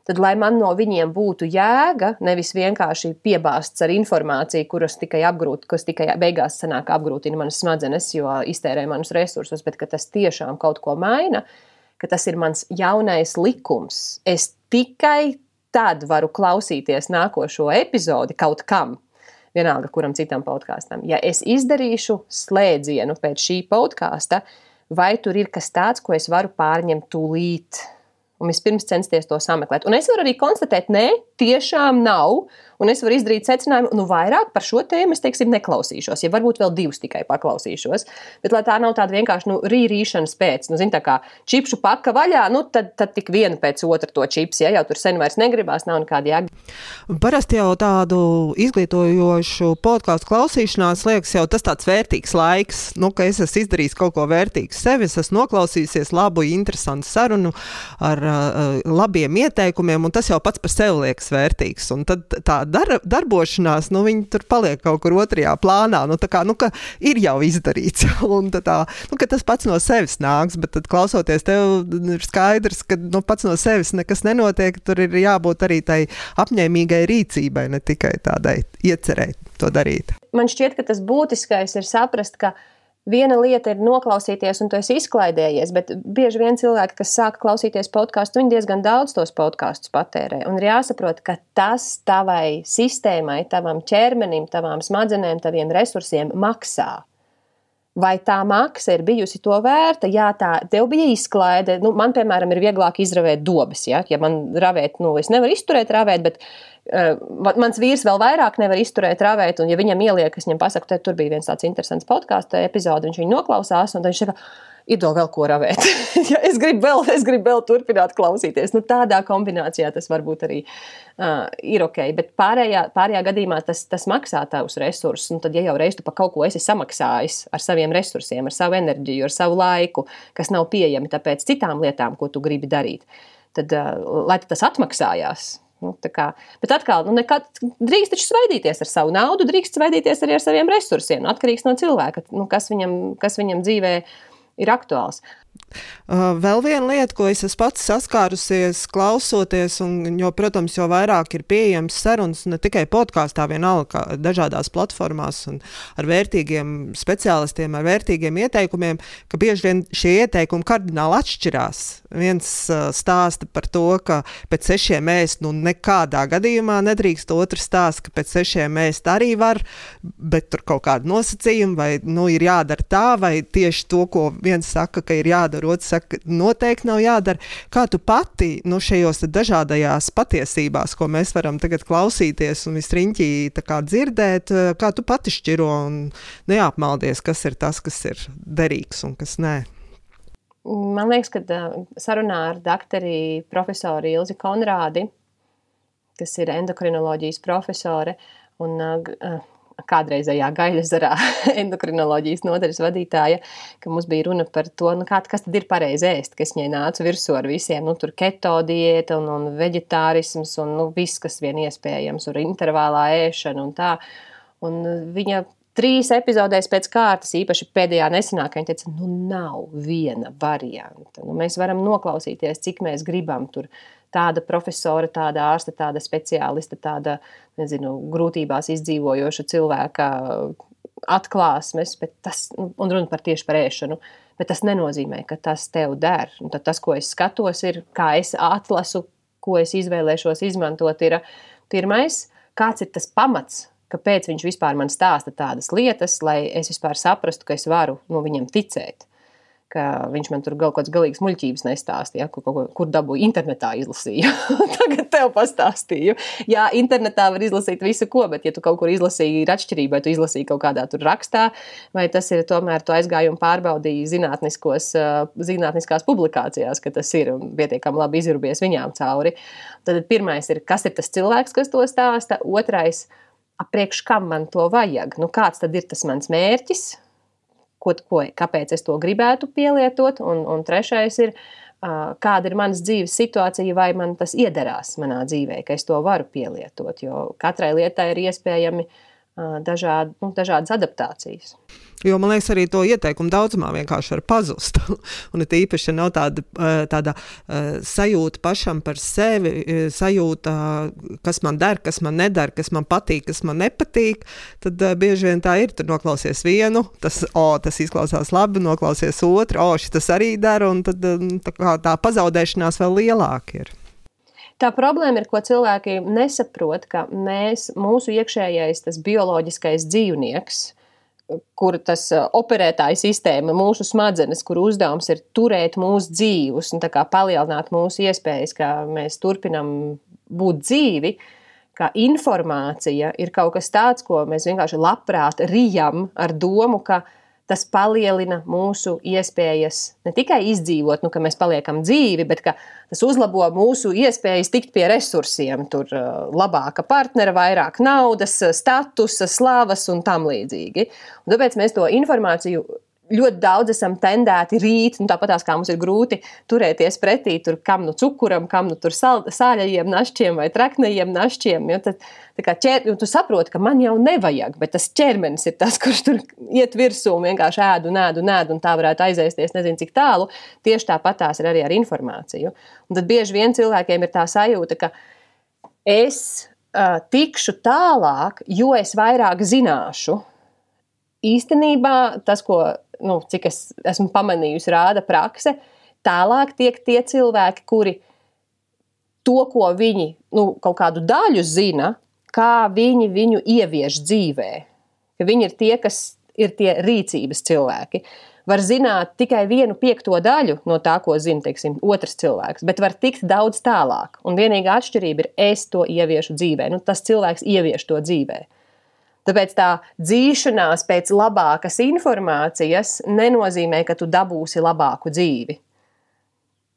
tad, lai man no viņiem būtu jēga, nevis vienkārši piebāzts ar informāciju, kuras tikai apgrūtina, kas tikai beigās sanāk apgrūtina manas smadzenes, jo iztērē manus resursus, bet ka tas tiešām kaut ko maina, ka tas ir mans jaunais likums. Es tikai tad varu klausīties nākošo epizodi kaut kam. Vienalga, kuram citam podkāstam. Ja es izdarīšu slēdzienu pēc šī podkāsta, vai tur ir kas tāds, ko es varu pārņemt tūlīt, un vispirms censties to sameklēt. Un es varu arī konstatēt, nē, tiešām nav. Un es varu izdarīt secinājumu, nu, vairāk par šo tēmu es teiksim, neklausīšos, ja varbūt vēl divus tikai paklausīšos. Bet, lai tā nav tāda vienkārši nu, rīrīšanas pēc, nu, zin, tā kā čipšu paka vaļā, nu, tad, tad tik viena pēc otra to čips, ja jau tur sen vairs negribās, nav nekāda jēga. Parasti jau tādu izglītojošu podkāstu klausīšanās liekas jau tas tāds vērtīgs laiks, nu, ka es esmu izdarījis kaut ko vērtīgu sevi, es esmu noklausījies labu, interesantu sarunu ar uh, labiem ieteikumiem, un tas jau pats par sevi liekas vērtīgs. Un tad tā dar, darbošanās, nu, viņi tur paliek kaut kur otrajā plānā. Nu, kā, nu, ir jau izdarīts, un tā, nu, tas pats no sevis nāks, bet tad, klausoties tev, ir skaidrs, ka nu, pats no sevis nekas nenotiek. Tur ir jābūt arī tai apņēmīgai rīcībai, ne tikai tādai iecerēt to darīt. Man šķiet, ka tas būtiskais ir saprast, ka Viena lieta ir noklausīties, un tu esi izklaidējies, bet bieži vien cilvēki, kas sāk klausīties podkāstu, viņi diezgan daudz tos podkāstus patērē. Un ir jāsaprot, ka tas tavai sistēmai, tavam ķermenim, tavām smadzenēm, taviem resursiem maksā. Vai tā maksa ir bijusi to vērta? Jā, tā tev bija izklaide. Nu, man, piemēram, ir vieglāk izravēt dobas. Ja, ja man ravēt, nu, es nevaru izturēt ravēt, bet Uh, mans vīrs vēl vairāk nevar izturēt rāvēt, un, ja viņam ieliek, es viņam pasaku, tur bija viens tāds interesants podkāstu epizode, viņš viņu noklausās, un viņš saka, ir vēl ko ravēt. ja es gribu vēl, es gribu vēl turpināt klausīties. Nu, tādā kombinācijā tas varbūt arī uh, ir ok, bet pārējā, pārējā gadījumā tas, tas maksā tavus resursus, un tad, ja jau reiz tu par kaut ko esi samaksājis ar saviem resursiem, ar savu enerģiju, ar savu laiku, kas nav pieejami tāpēc citām lietām, ko tu gribi darīt, tad, uh, lai tas atmaksājās, Nu, kā, bet atkal, nu, nekad, drīkst taču svaidīties ar savu naudu, drīkst svaidīties arī ar saviem resursiem. Nu, atkarīgs no cilvēka, nu, kas, viņam, kas viņam dzīvē ir aktuāls. Vēl viena lieta, ko es pats saskārusies, klausoties, un, jo, protams, jo vairāk ir pieejams sarunas ne tikai podkāstā, vienalga dažādās platformās, un ar vērtīgiem speciālistiem, ar vērtīgiem ieteikumiem, ka bieži vien šie ieteikumi kardināli atšķirās. Viens stāsta par to, ka pēc sešiem ēst nu nekādā gadījumā nedrīkst, otrs stāsta, ka pēc sešiem ēst arī var, bet tur kaut kādi nosacījumi, vai nu, ir jādara tā, vai tieši to, ko viens saka, ka ir jādara jādara, otrs saka, noteikti nav jādara. Kā tu pati nu, šajos dažādajās patiesībās, ko mēs varam tagad klausīties un visriņķī dzirdēt, kā tu pati šķiro un neapmaldies, kas ir tas, kas ir derīgs un kas nē? Man liekas, ka sarunā ar doktoru profesoru Ilzi Konrādi, kas ir endokrinoloģijas profesore un kādreizējā gaļasarā endokrinoloģijas nodaļas vadītāja, ka mums bija runa par to, nu, kā, kas tad ir pareizi ēst, kas viņai nāca virsū ar visiem, nu, tur keto diēta un, un veģetārisms un, nu, viss, kas vien iespējams, un intervālā ēšana un tā. Un viņa trīs epizodēs pēc kārtas, īpaši pēdējā nesenākajā, viņa teica, nu nav viena varianta. Nu, mēs varam noklausīties, cik mēs gribam tur tāda profesora, tāda ārsta, tāda speciālista, tāda nezinu, grūtībās izdzīvojoša cilvēka atklāsmes, bet tas, un runa par tieši par ēšanu, bet tas nenozīmē, ka tas tev der. Un tad tas, ko es skatos, ir, kā es atlasu, ko es izvēlēšos izmantot, ir pirmais, kāds ir tas pamats, kāpēc viņš vispār man stāsta tādas lietas, lai es vispār saprastu, ka es varu nu, viņam ticēt ka viņš man tur kaut kādas galīgas muļķības nestāstīja, kur, kur, kur dabūju internetā izlasīju. Tagad tev pastāstīju. Jā, internetā var izlasīt visu ko, bet ja tu kaut kur izlasīji, ir atšķirība, vai tu izlasīji kaut kādā tur rakstā, vai tas ir tomēr tu aizgāji un pārbaudīji zinātniskos, zinātniskās publikācijās, ka tas ir un pietiekami labi izrubies viņām cauri. Tad pirmais ir, kas ir tas cilvēks, kas to stāsta, otrais, apriekš kam man to vajag, nu kāds tad ir tas mans mērķis, ko, ko, kāpēc es to gribētu pielietot. Un, un trešais ir, kāda ir manas dzīves situācija, vai man tas iederās manā dzīvē, ka es to varu pielietot. Jo katrai lietai ir iespējami dažādi, nu, dažādas adaptācijas. Jo man liekas, arī to ieteikumu daudzumā vienkārši var pazust. un it īpaši, ja nav tāda, tāda uh, sajūta pašam par sevi, sajūta, kas man der, kas man nedara, kas man patīk, kas man nepatīk, tad uh, bieži vien tā ir. Tur noklausies vienu, tas, oh, tas izklausās labi, noklausies otru, oh, šis arī dara, un tad tā, tā pazaudēšanās vēl lielāka ir. Tā problēma ir, ko cilvēki nesaprot, ka mēs, mūsu iekšējais, tas bioloģiskais dzīvnieks, kur tas operētāja sistēma, mūsu smadzenes, kur uzdevums ir turēt mūsu dzīvus un palielināt mūsu iespējas, kā mēs turpinām būt dzīvi, ka informācija ir kaut kas tāds, ko mēs vienkārši labprāt rijam ar domu, ka tas palielina mūsu iespējas ne tikai izdzīvot, nu, ka mēs paliekam dzīvi, bet tas uzlabo mūsu iespējas tikt pie resursiem. Tur uh, labāka partnera, vairāk naudas, statusa, slavas un tam līdzīgi. Un tāpēc mēs to informāciju ļoti daudz esam tendēti rīt, nu, tāpat kā mums ir grūti turēties pretī tur, kam nu cukuram, kam nu sal, sāļajiem našķiem vai traknajiem našķiem. Jo tad, ķer, jo tu saproti, ka man jau nevajag, bet tas ķermenis ir tas, kurš tur iet virsū un vienkārši ēdu, ēdu, ēdu, un tā varētu aiziesties nezinu cik tālu. Tieši tāpat tās ir arī ar informāciju. Un tad bieži vien cilvēkiem ir tā sajūta, ka es uh, tikšu tālāk, jo es vairāk zināšu. Īstenībā tas, ko nu, cik es esmu pamanījusi, rāda prakse. Tālāk tiek tie cilvēki, kuri to, ko viņi nu, kaut kādu daļu zina, kā viņi viņu ievieš dzīvē. Ka viņi ir tie, kas ir tie rīcības cilvēki. Var zināt tikai vienu piekto daļu no tā, ko zina teiksim, otrs cilvēks, bet var tikt daudz tālāk. Un vienīgā atšķirība ir, es to ieviešu dzīvē. Nu, tas cilvēks ievieš to dzīvē. Tāpēc tā dzīšanās pēc labākas informācijas nenozīmē, ka tu dabūsi labāku dzīvi.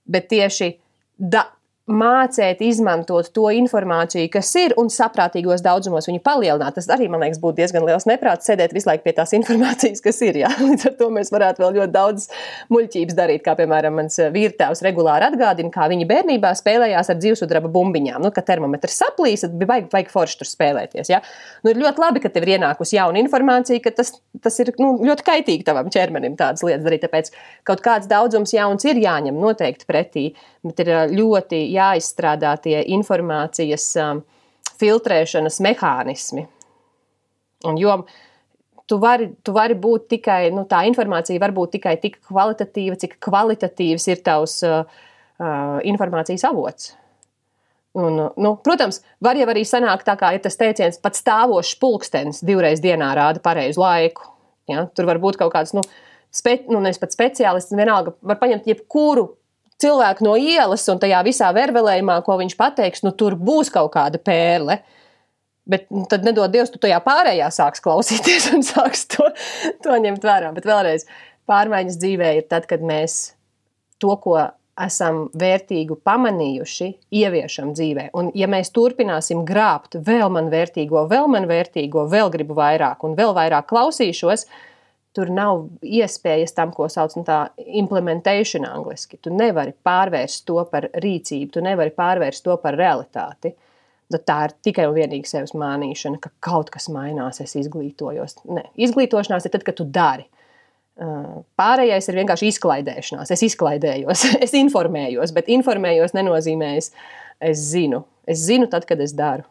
Bet tieši da, mācīt, izmantot to informāciju, kas ir, un saprātīgos daudzumos viņu palielināt. Tas arī, man liekas, būtu diezgan liels neprāts sēdēt visu laiku pie tās informācijas, kas ir. Jā. Līdz ar to mēs varētu vēl ļoti daudz muļķības darīt, kā piemēram mans vīrtēvs regulāri atgādina, kā viņi bērnībā spēlējās ar dzīvesudraba bumbiņām. Nu, kad termometrs saplīs, tad bija vajag, vajag forši tur spēlēties. Ja? Nu, ir ļoti labi, ka tev ir ienākusi jauna informācija, ka tas, tas ir nu, ļoti kaitīgi tavam ķermenim tādas lietas darīt. Tāpēc kaut kāds daudzums jauns ir jāņem noteikti pretī, bet ir ļoti jāizstrādā tie informācijas um, filtrēšanas mehānismi. Un jo tu vari, tu vari būt tikai, nu, tā informācija var būt tikai tik kvalitatīva, cik kvalitatīvs ir tavs uh, uh, informācijas avots. Un, nu, protams, var jau arī sanākt tā, kā ir tas teiciens, pat stāvošs pulkstenis divreiz dienā rāda pareizu laiku. Ja? Tur var būt kaut kāds, nu, spe, nu nevis pat speciālists, vienalga, var paņemt jebkuru cilvēku no ielas un tajā visā vervelējumā, ko viņš pateiks, nu tur būs kaut kāda pērle. Bet nu, tad nedod Dievs, tu tajā pārējā sāks klausīties un sāks to, to ņemt vērā. Bet vēlreiz, pārmaiņas dzīvē ir tad, kad mēs to, ko esam vērtīgu pamanījuši, ieviešam dzīvē. Un, ja mēs turpināsim grābt vēl man vērtīgo, vēl man vērtīgo, vēl gribu vairāk un vēl vairāk klausīšos, tur nav iespējas tam, ko sauc par implementation angliski. Tu nevari pārvērst to par rīcību, tu nevari pārvērst to par realitāti. Tad tā ir tikai un vienīgi sevis mānīšana, ka kaut kas mainās, es izglītojos. Ne. Izglītošanās ir tad, kad tu dari. Pārējais ir vienkārši izklaidēšanās. Es izklaidējos, es informējos, bet informējos nenozīmē, es, es zinu. Es zinu tad, kad es daru.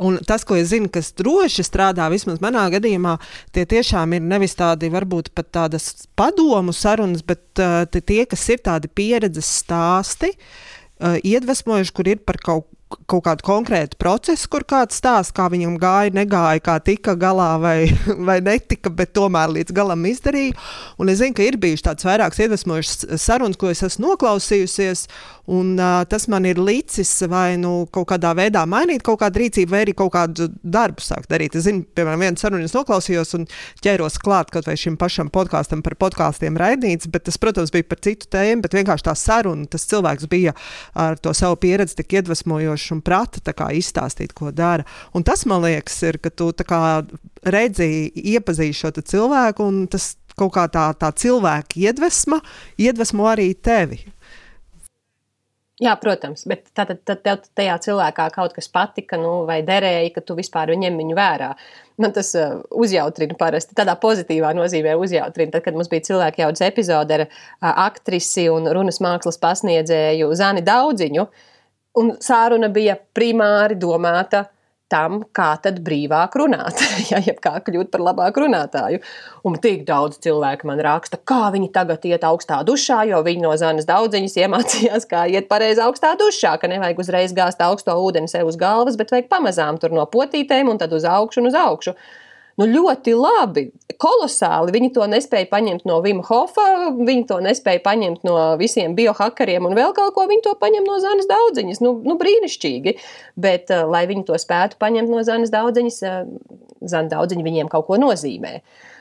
Un tas, ko es zinu, kas droši strādā, vismaz manā gadījumā, tie tiešām ir nevis tādi, varbūt pat tādas padomu sarunas, bet uh, tie, kas ir tādi pieredzes stāsti, uh, iedvesmojuši, kur ir par kaut kaut kādu konkrētu procesu, kur kāds stāsta, kā viņam gāja, negāja, kā tika galā vai, vai netika, bet tomēr līdz galam izdarīja. Un es zinu, ka ir bijušas tādas vairākas iedvesmojušas sarunas, ko es esmu noklausījusies, un uh, tas man ir licis vai nu kaut kādā veidā mainīt kaut kādu rīcību, vai arī kaut kādu darbu sākt darīt. Es zinu, piemēram, vienu sarunu noklausījos un ķēros klāt kaut vai šim pašam podkāstam par podkāstiem raidīts, bet tas, protams, bija par citu tēmu, bet vienkārši tā saruna, tas cilvēks bija ar to savu pieredzi tik iedvesmojoši vienkārši un prata kā, izstāstīt, ko dara. Un tas, man liekas, ir, ka tu kā, redzi, iepazīsti šo cilvēku, un tas kaut kā tā, tā cilvēka iedvesma iedvesmo arī tevi. Jā, protams, bet tad, tad tev tajā cilvēkā kaut kas patika, nu, vai derēja, ka tu vispār ņem viņu vērā. Man tas uh, uzjautrina parasti tādā pozitīvā nozīmē, uzjautrina. Tad, kad mums bija cilvēka jaudas epizode ar uh, aktrisi un runas mākslas pasniedzēju Zani Daudziņu, Un sāruna bija primāri domāta tam, kā tad brīvāk runāt, ja kā kļūt par labāku runātāju. Un tik daudz cilvēku man raksta, kā viņi tagad iet augstā dušā, jo viņi no zanas daudziņas iemācījās, kā iet pareizi augstā dušā, ka nevajag uzreiz gāzt augsto ūdeni sev uz galvas, bet vajag pamazām tur no potītēm un tad uz augšu un uz augšu. Nu, ļoti labi, kolosāli. Viņi to nespēja paņemt no Vima Hofa, viņi to nespēja paņemt no visiem biohakariem un vēl kaut ko. Viņi to paņem no Zanes daudziņas. Nu, nu, brīnišķīgi. Bet, uh, lai viņi to spētu paņemt no Zanes daudziņas, uh, Zana daudziņa viņiem kaut ko nozīmē.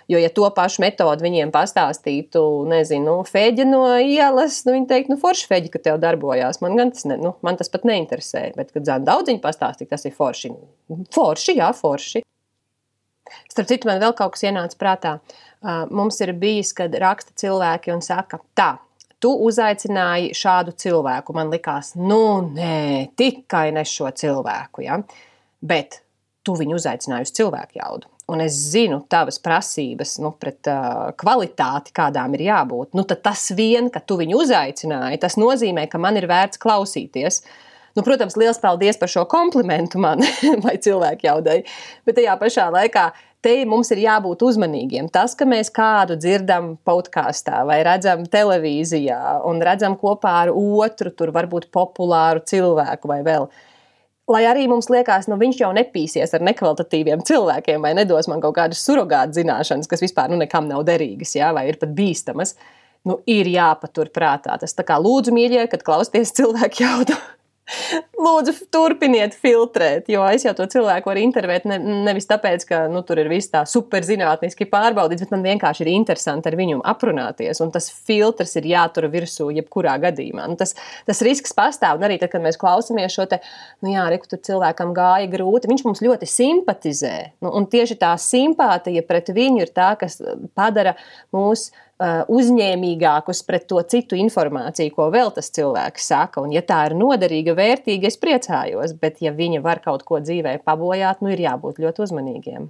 Jo, ja to pašu metodi viņiem pastāstītu, nezinu, nu, feģi no ielas, nu, viņi teikt, nu, forši feģi, ka tev darbojās. Man, tas, ne, nu, man tas pat neinteresē. Bet, kad zina daudziņu pastāstīt, tas ir forši. Forši, jā, forši. Starp citu, man vēl kaut kas ienāca prātā. Mums ir bijis, kad raksta cilvēki un saka, tā, tu uzaicināji šādu cilvēku. Man likās, nu, nē, tikai ne šo cilvēku. Ja? Bet tu viņu uzaicināji uz cilvēku jaudu. Un es zinu tavas prasības nu, pret uh, kvalitāti, kādām ir jābūt. Nu, tas vien, ka tu viņu uzaicināji, tas nozīmē, ka man ir vērts klausīties. Nu, protams, liels paldies par šo komplimentu man vai cilvēku jaudai. Bet tajā pašā laikā te mums ir jābūt uzmanīgiem. Tas, ka mēs kādu dzirdam podkāstā vai redzam televīzijā un redzam kopā ar otru, tur varbūt populāru cilvēku vai vēl. Lai arī mums liekas, nu viņš jau nepīsies ar nekvalitatīviem cilvēkiem vai nedos man kaut kādas surrogāta zināšanas, kas vispār nu, nekam nav derīgas, jā, vai ir pat bīstamas. Nu, ir jāpatur prātā. Tas tā kā lūdzu, mīļie, kad klausties cilvēku jautājumu Lūdzu, turpiniet filtrēt, jo es jau to cilvēku varu intervēt ne, nevis tāpēc, ka nu, tur ir viss tā superzinātniski pārbaudīts, bet man vienkārši ir interesanti ar viņu aprunāties. Un tas filtrs ir jātur virsū jebkurā gadījumā. Nu, tas, tas risks pastāv. Un arī tad, kad mēs klausāmies šo te, nu jā, reku tur cilvēkam gāja grūti, viņš mums ļoti simpatizē. Nu, un tieši tā simpātija pret viņu ir tā, kas padara mūsu uzņēmīgākus pret to citu informāciju, ko vēl tas cilvēks saka. Un, ja tā ir noderīga, vērtīga, es priecājos, bet ja viņa var kaut ko dzīvē pabojāt, nu ir jābūt ļoti uzmanīgiem.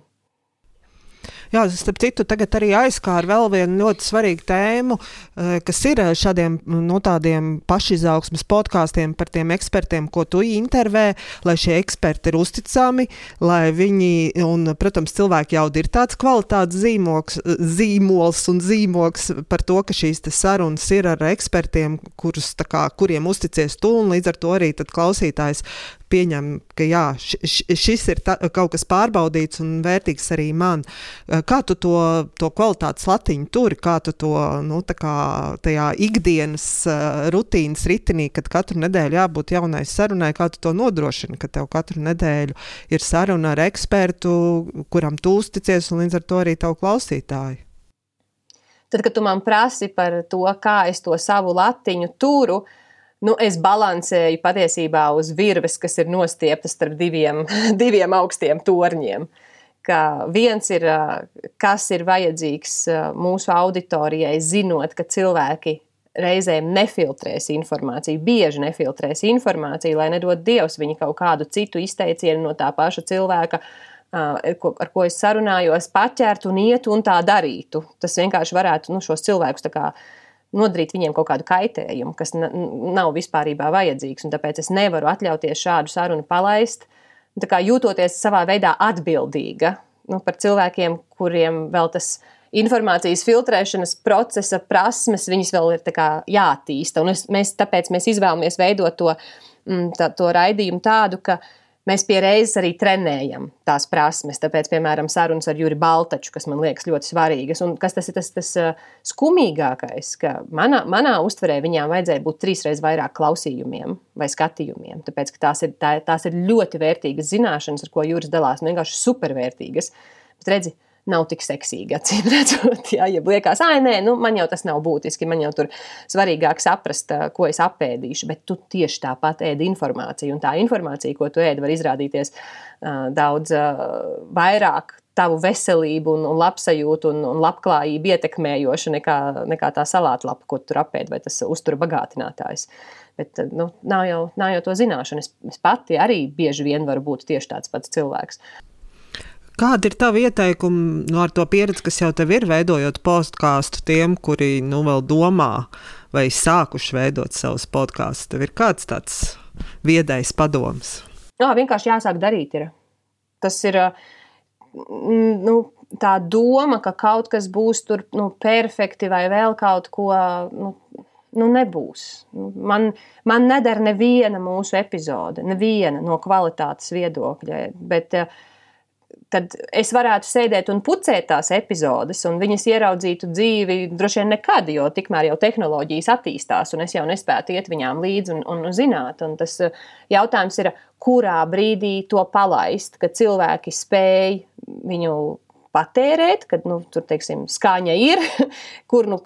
Jā, starp citu, tagad arī aizskāra vēl vienu ļoti svarīgu tēmu, eh, kas ir eh, šādiem nu, pašizaugsmes podkāstiem par tiem ekspertiem, ko tu intervē, lai šie eksperti ir uzticami, lai viņi, un, protams, cilvēki jau ir tāds kvalitātes zīmoks, zīmols un zīmoks par to, ka šīs sarunas ir ar ekspertiem, kurus, kā, kuriem uzticies tu, un līdz ar to arī klausītājs pieņem, ka jā, šis ir ta, kaut kas pārbaudīts un vērtīgs arī man. Kā tu to, to kvalitātes latiņu turi, kā tu to nu, kā tajā ikdienas rutīnas ritinī, kad katru nedēļu jābūt jaunai sarunai, kā tu to nodrošini, ka tev katru nedēļu ir saruna ar ekspertu, kuram tu uzticies, un līdz ar to arī tavu klausītāju? tad, kad tu man prasi par to, kā es to savu latiņu turu, nu, es balansēju patiesībā uz virves, kas ir nostieptas starp diviem, diviem augstiem torņiem. Ka viens ir, kas ir vajadzīgs mūsu auditorijai, zinot, ka cilvēki reizēm nefiltrēs informāciju, bieži nefiltrēs informāciju, lai nedod Dievs viņi kaut kādu citu izteicienu no tā paša cilvēka, ar ko es sarunājos, paķertu un ietu un tā darītu. Tas vienkārši varētu nu, šos cilvēkus kā, nodarīt viņiem kaut kādu kaitējumu, kas nav vispār vajadzīgs. Tāpēc es nevaru atļauties šādu sarunu palaist, jūtoties savā veidā atbildīga nu, par cilvēkiem, kuriem vēl tas informācijas filtrēšanas procesa prasmes, viņas vēl ir jātīsta. Un es, mēs, tāpēc mēs izvēlamies veidot to, mm, tā, to raidījumu tādu, ka mēs pie reizes arī trenējam tās prasmes. Tāpēc, piemēram, sarunas ar Juri Baltaču, kas man liekas ļoti svarīgas, un kas tas ir tas, tas skumīgākais, ka manā, manā uztverē viņām vajadzēja būt trīsreiz vairāk klausījumiem vai skatījumiem. Tāpēc, tās ir, tā, tās ir ļoti vērtīgas zināšanas, ar ko Juris dalās, un vienkārši supervērtīgas. Bet redzi, nav tik seksīgi, acīm redzot. Jā, ja liekas, ah, nē, nu, man jau tas nav būtiski, man jau tur svarīgāk saprast, ko es apēdīšu, bet tu tieši tāpat ēdi informāciju, un tā informācija, ko tu ēdi, var izrādīties uh, daudz uh, vairāk tavu veselību, un, un labsajūtu un, un labklājību ietekmējoša nekā, nekā tā salāta lapa, ko tu apēdi, vai tas uztura bagātinātājs. Bet nu, nav, jau, nav jau to zināšanu. Es, es pati arī bieži vien varu būt tieši tāds pats cilvēks. Kāda ir tava ieteikuma nu, ar to pieredzi, kas jau tev ir veidojot podkāstu tiem, kuri nu vēl domā vai sākuši veidot savus podkāstus? Tev ir kāds tāds viedais padoms? Jā, vienkārši jāsāk darīt. Ir. Tas ir nu, tā doma, ka kaut kas būs tur nu, perfekti vai vēl kaut ko. Nu, nu, nebūs. Man, man nedara neviena mūsu epizode, neviena no kvalitātes viedokļa. Bet, uh, tad es varētu sēdēt un pucēt tās epizodes, un viņas ieraudzītu dzīvi droši vien nekad, jo tikmēr jau tehnoloģijas attīstās, un es jau nespētu iet viņām līdzi un, un zināt. Un tas eh, jautājums ir, kurā brīdī to palaist, kad cilvēki spēj viņu patērēt, kad nu, tur teiksim, skaņa ir, kur nu,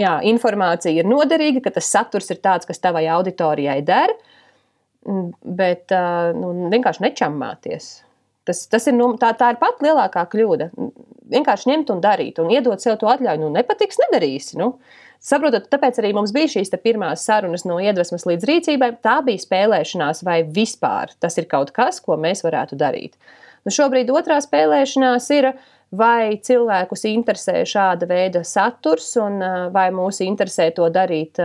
jā, informācija ir noderīga, ka tas saturs ir tāds, kas tavai auditorijai der, bet eh, nu, vienkārši nečammāties. Tas, tas ir, nu, tā, tā ir pat lielākā kļūda. Vienkārši ņemt un darīt, un iedot sev to atļauju. Nu, nepatiks, nedarīsi. Nu. Saprotat, tāpēc arī mums bija šīs pirmās sarunas no iedvesmas līdz rīcībai. Tā bija spēlēšanās, vai vispār tas ir kaut kas, ko mēs varētu darīt. Nu, šobrīd otrā spēlēšanās ir, vai cilvēkus interesē šāda veida saturs, un vai mūs interesē to darīt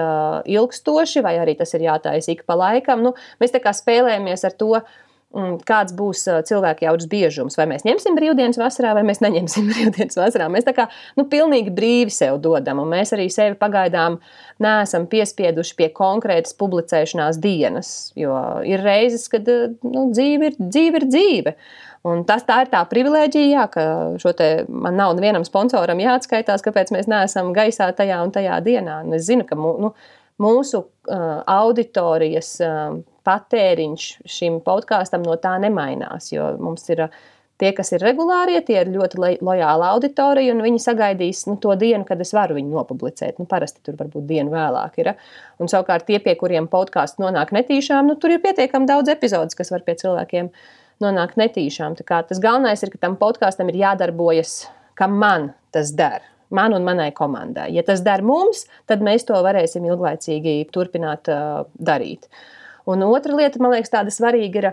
ilgstoši, vai arī tas ir jātaisa ik pa laikam. Nu, mēs tā kā spēlējamies ar to kāds būs cilvēku jaudas biežums. Vai mēs ņemsim brīvdienas vasarā, vai mēs neņemsim brīvdienas vasarā. Mēs tā kā nu, pilnīgi brīvi sev dodam, un mēs arī sevi pagaidām neesam piespieduši pie konkrētas publicēšanās dienas. Jo ir reizes, kad nu, dzīve, ir, dzīve ir dzīve. Un tas tā ir tā privilēģija, jā, ka šo te man nav nevienam sponsoram jāatskaitās, kāpēc mēs neesam gaisā tajā un tajā dienā. Un es zinu, ka nu, mūsu uh, auditorijas uh, patēriņš šim podkāstam no tā nemainās. Jo mums ir tie, kas ir regulārie, tie ir ļoti lojāli auditorija, un viņi sagaidīs nu, to dienu, kad es varu viņu nopublicēt. Nu, parasti tur varbūt dienu vēlāk ir. Un savukārt tie, pie kuriem podkāsts nonāk netīšām, nu, tur ir pietiekami daudz epizodes, kas var pie cilvēkiem nonākt netīšām. Tas galvenais ir, ka tam podkāstam ir jādarbojas, kā man tas dara man un manai komandai. Ja tas der mums, tad mēs to varēsim ilglaicīgi turpināt uh, darīt. Un otra lieta, man liekas, tāda svarīga ir,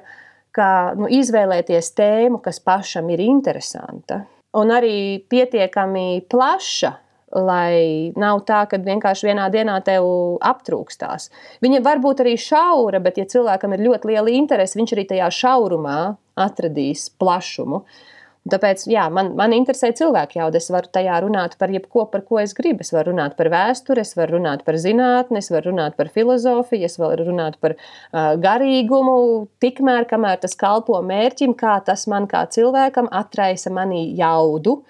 ka nu, izvēlēties tēmu, kas pašam ir interesanta un arī pietiekami plaša. Lai nav tā, ka vienkārši vienā dienā tev aptrūkstās. Viņa var būt arī šaura, bet, ja cilvēkam ir ļoti liela interese, viņš arī tajā šaurumā atradīs plašumu. Uh, Tāpēc jā, man, man interesē cilvēku jauda. Es varu tajā runāt par jebko, par ko es gribu. Es varu runāt par vēsturi, es varu runāt par zinātni, es varu runāt par filozofiju, es varu runāt par uh, garīgumu. Tikmēr, kamēr tas kalpo mērķim, kā tas man kā cilvēkam atraisa manī jaudu.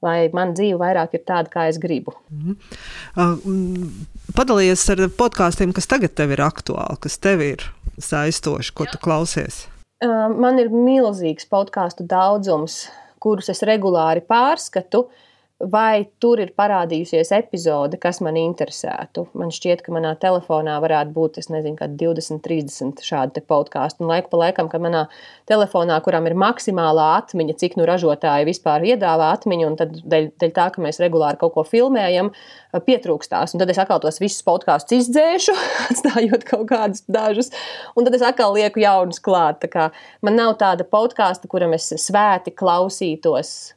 Lai man dzīve vairāk ir tāda, kā es gribu. Mm uh, padalījies ar podkāstiem, kas tagad tev ir aktuāli, kas tev ir saistoši, ko Jā. tu klausies. Man ir milzīgs podkāstu daudzums, kurus es regulāri pārskatu. Vai tur ir parādījusies epizode, kas man interesētu. Man šķiet, ka manā telefonā varētu būt, es nezinu, kādi 20, 30 šādi podkāstu. Un laiku pa laikam, kad manā telefonā, kuram ir maksimālā atmiņa, cik nu ražotāji vispār iedāvā atmiņu, un tad dēļ, dēļ tā, ka mēs regulāri kaut ko filmējam, pietrūkstās. Un tad es atkal tos visus podkāstus izdzēšu, atstājot kaut kādus dažus, un tad es atkal lieku jaunus klāt. Man nav tāda podkāsta, kuram es svēti klausītos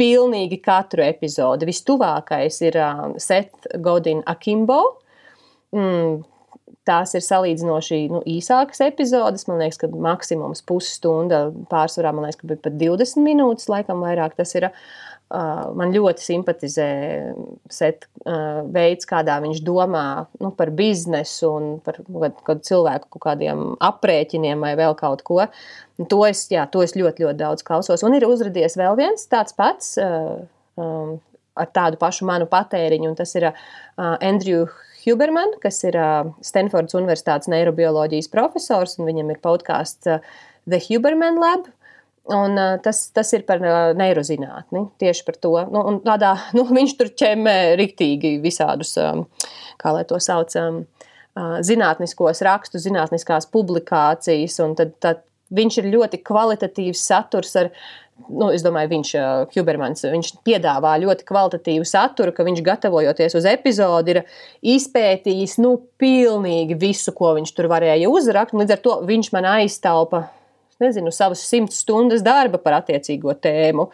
pilnīgi katru epizodi. Vistuvākais ir uh, Seth Godin Akimbo. Mm, tās ir salīdzinoši nu, īsākas epizodes. Man liekas, ka maksimums pusstunda, pārsvarā man liekas, ka bija pat 20 minūtes, laikam vairāk tas ir. Uh, man ļoti simpatizē set, uh, veids, kādā viņš domā nu, par biznesu un par kādu cilvēku kaut kādiem aprēķiniem vai vēl kaut ko. To es, jā, to es ļoti, ļoti daudz klausos. Un ir uzrādījies vēl viens tāds pats. Uh, um, ar tādu pašu manu patēriņu, un tas ir uh, Andrew Huberman, kas ir uh, Stanfordas Universitātes neirobioloģijas profesors, un viņam ir podkāsts uh, The Huberman Lab. Uh, Un, uh, tas, tas ir par uh, neirozinātni. Tieši par to. Nu, tādā, nu, viņš tur ķemē riktīgi visādus, um, kā lai to sauc, um, zinātniskos rakstus, zinātniskās publikācijas. Tad, tad viņš ir ļoti kvalitatīvs saturs. Ar, nu, es domāju, viņš, Hubermans, viņš piedāvā ļoti kvalitatīvu saturu, ka viņš gatavojoties uz epizodi ir izpētījis nu, pilnīgi visu, ko viņš tur varēja uzrakt. Līdz ar to viņš man aiztaupa nezinu, savas simts stundas darba par attiecīgo tēmu.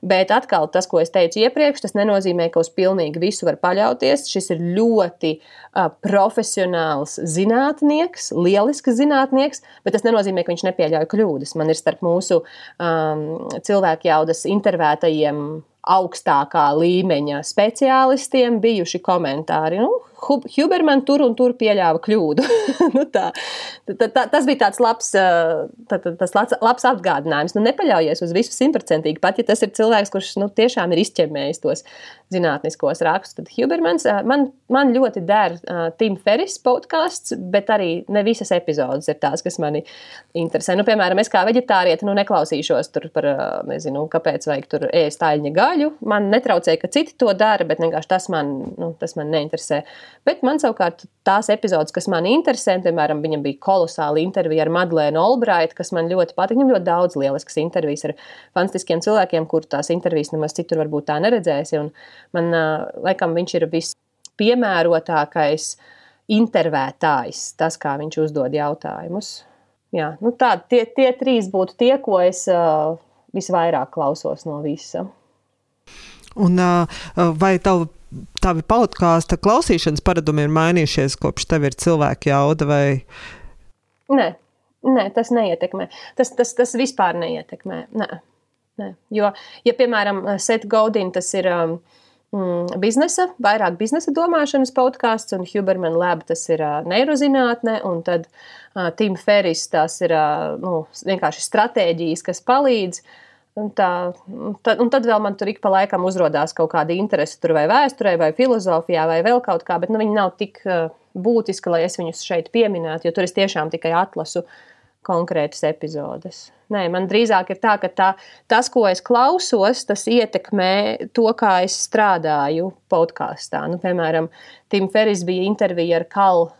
Bet atkal tas, ko es teicu iepriekš, tas nenozīmē, ka uz pilnīgi visu var paļauties. Šis ir ļoti uh, profesionāls zinātnieks, lielisks zinātnieks, bet tas nenozīmē, ka viņš nepieļauj kļūdas. Man ir starp mūsu um, cilvēku jaudas intervētajiem augstākā līmeņa speciālistiem bijuši komentāri. Nu, Huberman tur un tur pieļāva kļūdu. nu tā, tā, tā, tas bija tāds labs, tā, tā, tas labs, atgādinājums. Nu, nepaļaujies uz visu simtprocentīgi, pat ja tas ir cilvēks, kurš nu, tiešām ir izķemmējis tos zinātniskos rakstus. Tad Hubermans man, man ļoti der uh, Tim Ferris podkāsts, bet arī ne visas epizodes ir tās, kas mani interesē. Nu, piemēram, es kā veģetārieti nu, neklausīšos tur par, uh, nezinu, kāpēc vajag tur ēst aļņa gaļu. Man netraucē, ka citi to dara, bet vienkārši tas man, nu, tas man neinteresē. Bet man savukārt tās epizodes, kas man interesē, piemēram, viņam bija kolosāla intervija ar Madlēnu Olbraitu, kas man ļoti patīk. Viņam ļoti daudz lieliskas intervijas ar fantastiskiem cilvēkiem, kur tās intervijas nemaz citur varbūt tā neredzēsi. Un man laikam viņš ir vispiemērotākais intervētājs, tas, kā viņš uzdod jautājumus. Jā, nu tā, tie, tie trīs būtu tie, ko es uh, visvairāk klausos no visa. Un, uh, vai tev tavi podkāstu klausīšanas paradumi ir mainījušies kopš tev ir cilvēka jauda? Vai... Nē, nē, tas neietekmē. Tas, tas, tas vispār neietekmē. Nē, nē. Jo, ja piemēram, Seth Godin, tas ir. Um, mm, biznesa, vairāk biznesa domāšanas podkāsts, un Huberman Lab tas ir uh, neirozinātne, un tad uh, Tim Ferris tas ir uh, nu, vienkārši stratēģijas, kas palīdz. Uh, Un, tā, un, tad, un tad vēl man tur ik pa laikam uzrādās kaut kāda interese tur vai vēsturē, vai filozofijā, vai vēl kaut kā, bet nu, viņi nav tik uh, būtiski, lai es viņus šeit pieminētu, jo tur es tiešām tikai atlasu konkrētas epizodes. Nē, man drīzāk ir tā, ka tā, tas, ko es klausos, tas ietekmē to, kā es strādāju podkāstā. Nu, piemēram, Tim Ferris bija intervija ar Kalu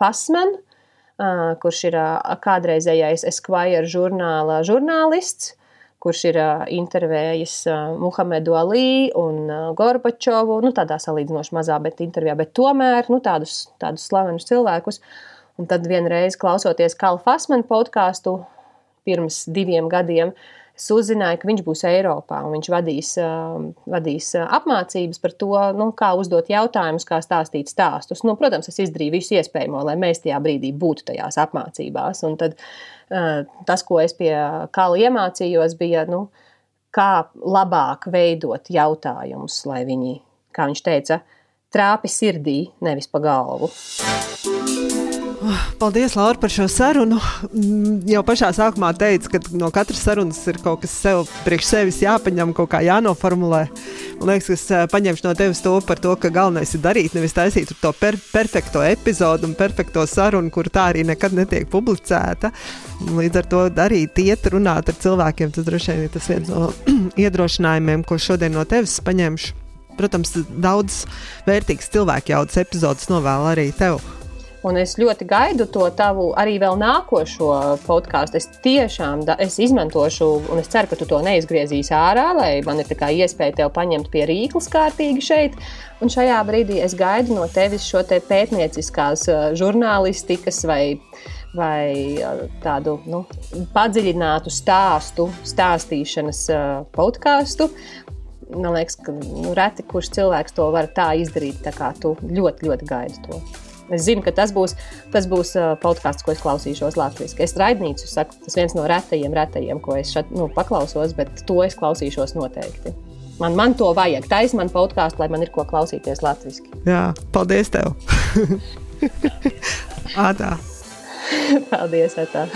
Fasmanu, uh, kurš ir uh, kādreizējais Esquire žurnāla žurnālists kurš ir uh, intervējis uh, Muhamedu Ali un uh, Gorbačovu, nu, tādā salīdzinoši mazā bet intervijā, bet tomēr nu, tādus, tādus slavenus cilvēkus. Un tad vienreiz klausoties Kalu Fasmanu podkāstu pirms diviem gadiem, es uzzināju, ka viņš būs Eiropā un viņš vadīs, uh, vadīs uh, apmācības par to, nu, kā uzdot jautājumus, kā stāstīt stāstus. Nu, protams, es izdarīju visu iespējamo, lai mēs tajā brīdī būtu tajās apmācībās. Un tad Eh, tas, ko es pie Kala iemācījos, bija, nu, kā labāk veidot jautājumus, lai viņi, kā viņš teica, trāpi sirdī, nevis pa galvu. Paldies, Laura, par šo sarunu. Mm, jau pašā sākumā teicu, ka no katras sarunas ir kaut kas sev, priekš sevis jāpaņem, kaut kā jānoformulē. Man liekas, ka es eh, paņemšu no tevis to par to, ka galvenais ir darīt, nevis taisīt to per perfekto epizodu un perfekto sarunu, kur tā arī nekad netiek publicēta. Līdz ar to darīt, iet, runāt ar cilvēkiem, tas droši vien ir tas viens no iedrošinājumiem, ko šodien no tevis paņemšu. Protams, daudz vērtīgas cilvēku jaudas epizodes novēlu arī tev. Un es ļoti gaidu to tavu arī vēl nākošo podkāstu. Es tiešām da, es izmantošu, un es ceru, ka tu to neizgriezīsi ārā, lai man ir iespēja tevi paņemt pie rīkles kārtīgi šeit. Un šajā brīdī es gaidu no tevis šo te pētnieciskās žurnālistikas vai, vai tādu nu, padziļinātu stāstu, stāstīšanas podkāstu. Man liekas, ka nu, reti kurš cilvēks to var tā izdarīt. Tā kā tu ļoti, ļoti gaidi to. Es zinu, ka tas būs, tas būs podkāsts, ko es klausīšos latviešu. Es raidnīcu, saku, tas viens no retajiem, retajiem, ko es šeit nu, paklausos, bet to es klausīšos noteikti. Man, man to vajag. Taisnība man podkāstu, lai man ir ko klausīties latviešu. Jā, paldies tev! Ātrāk! paldies! Atā.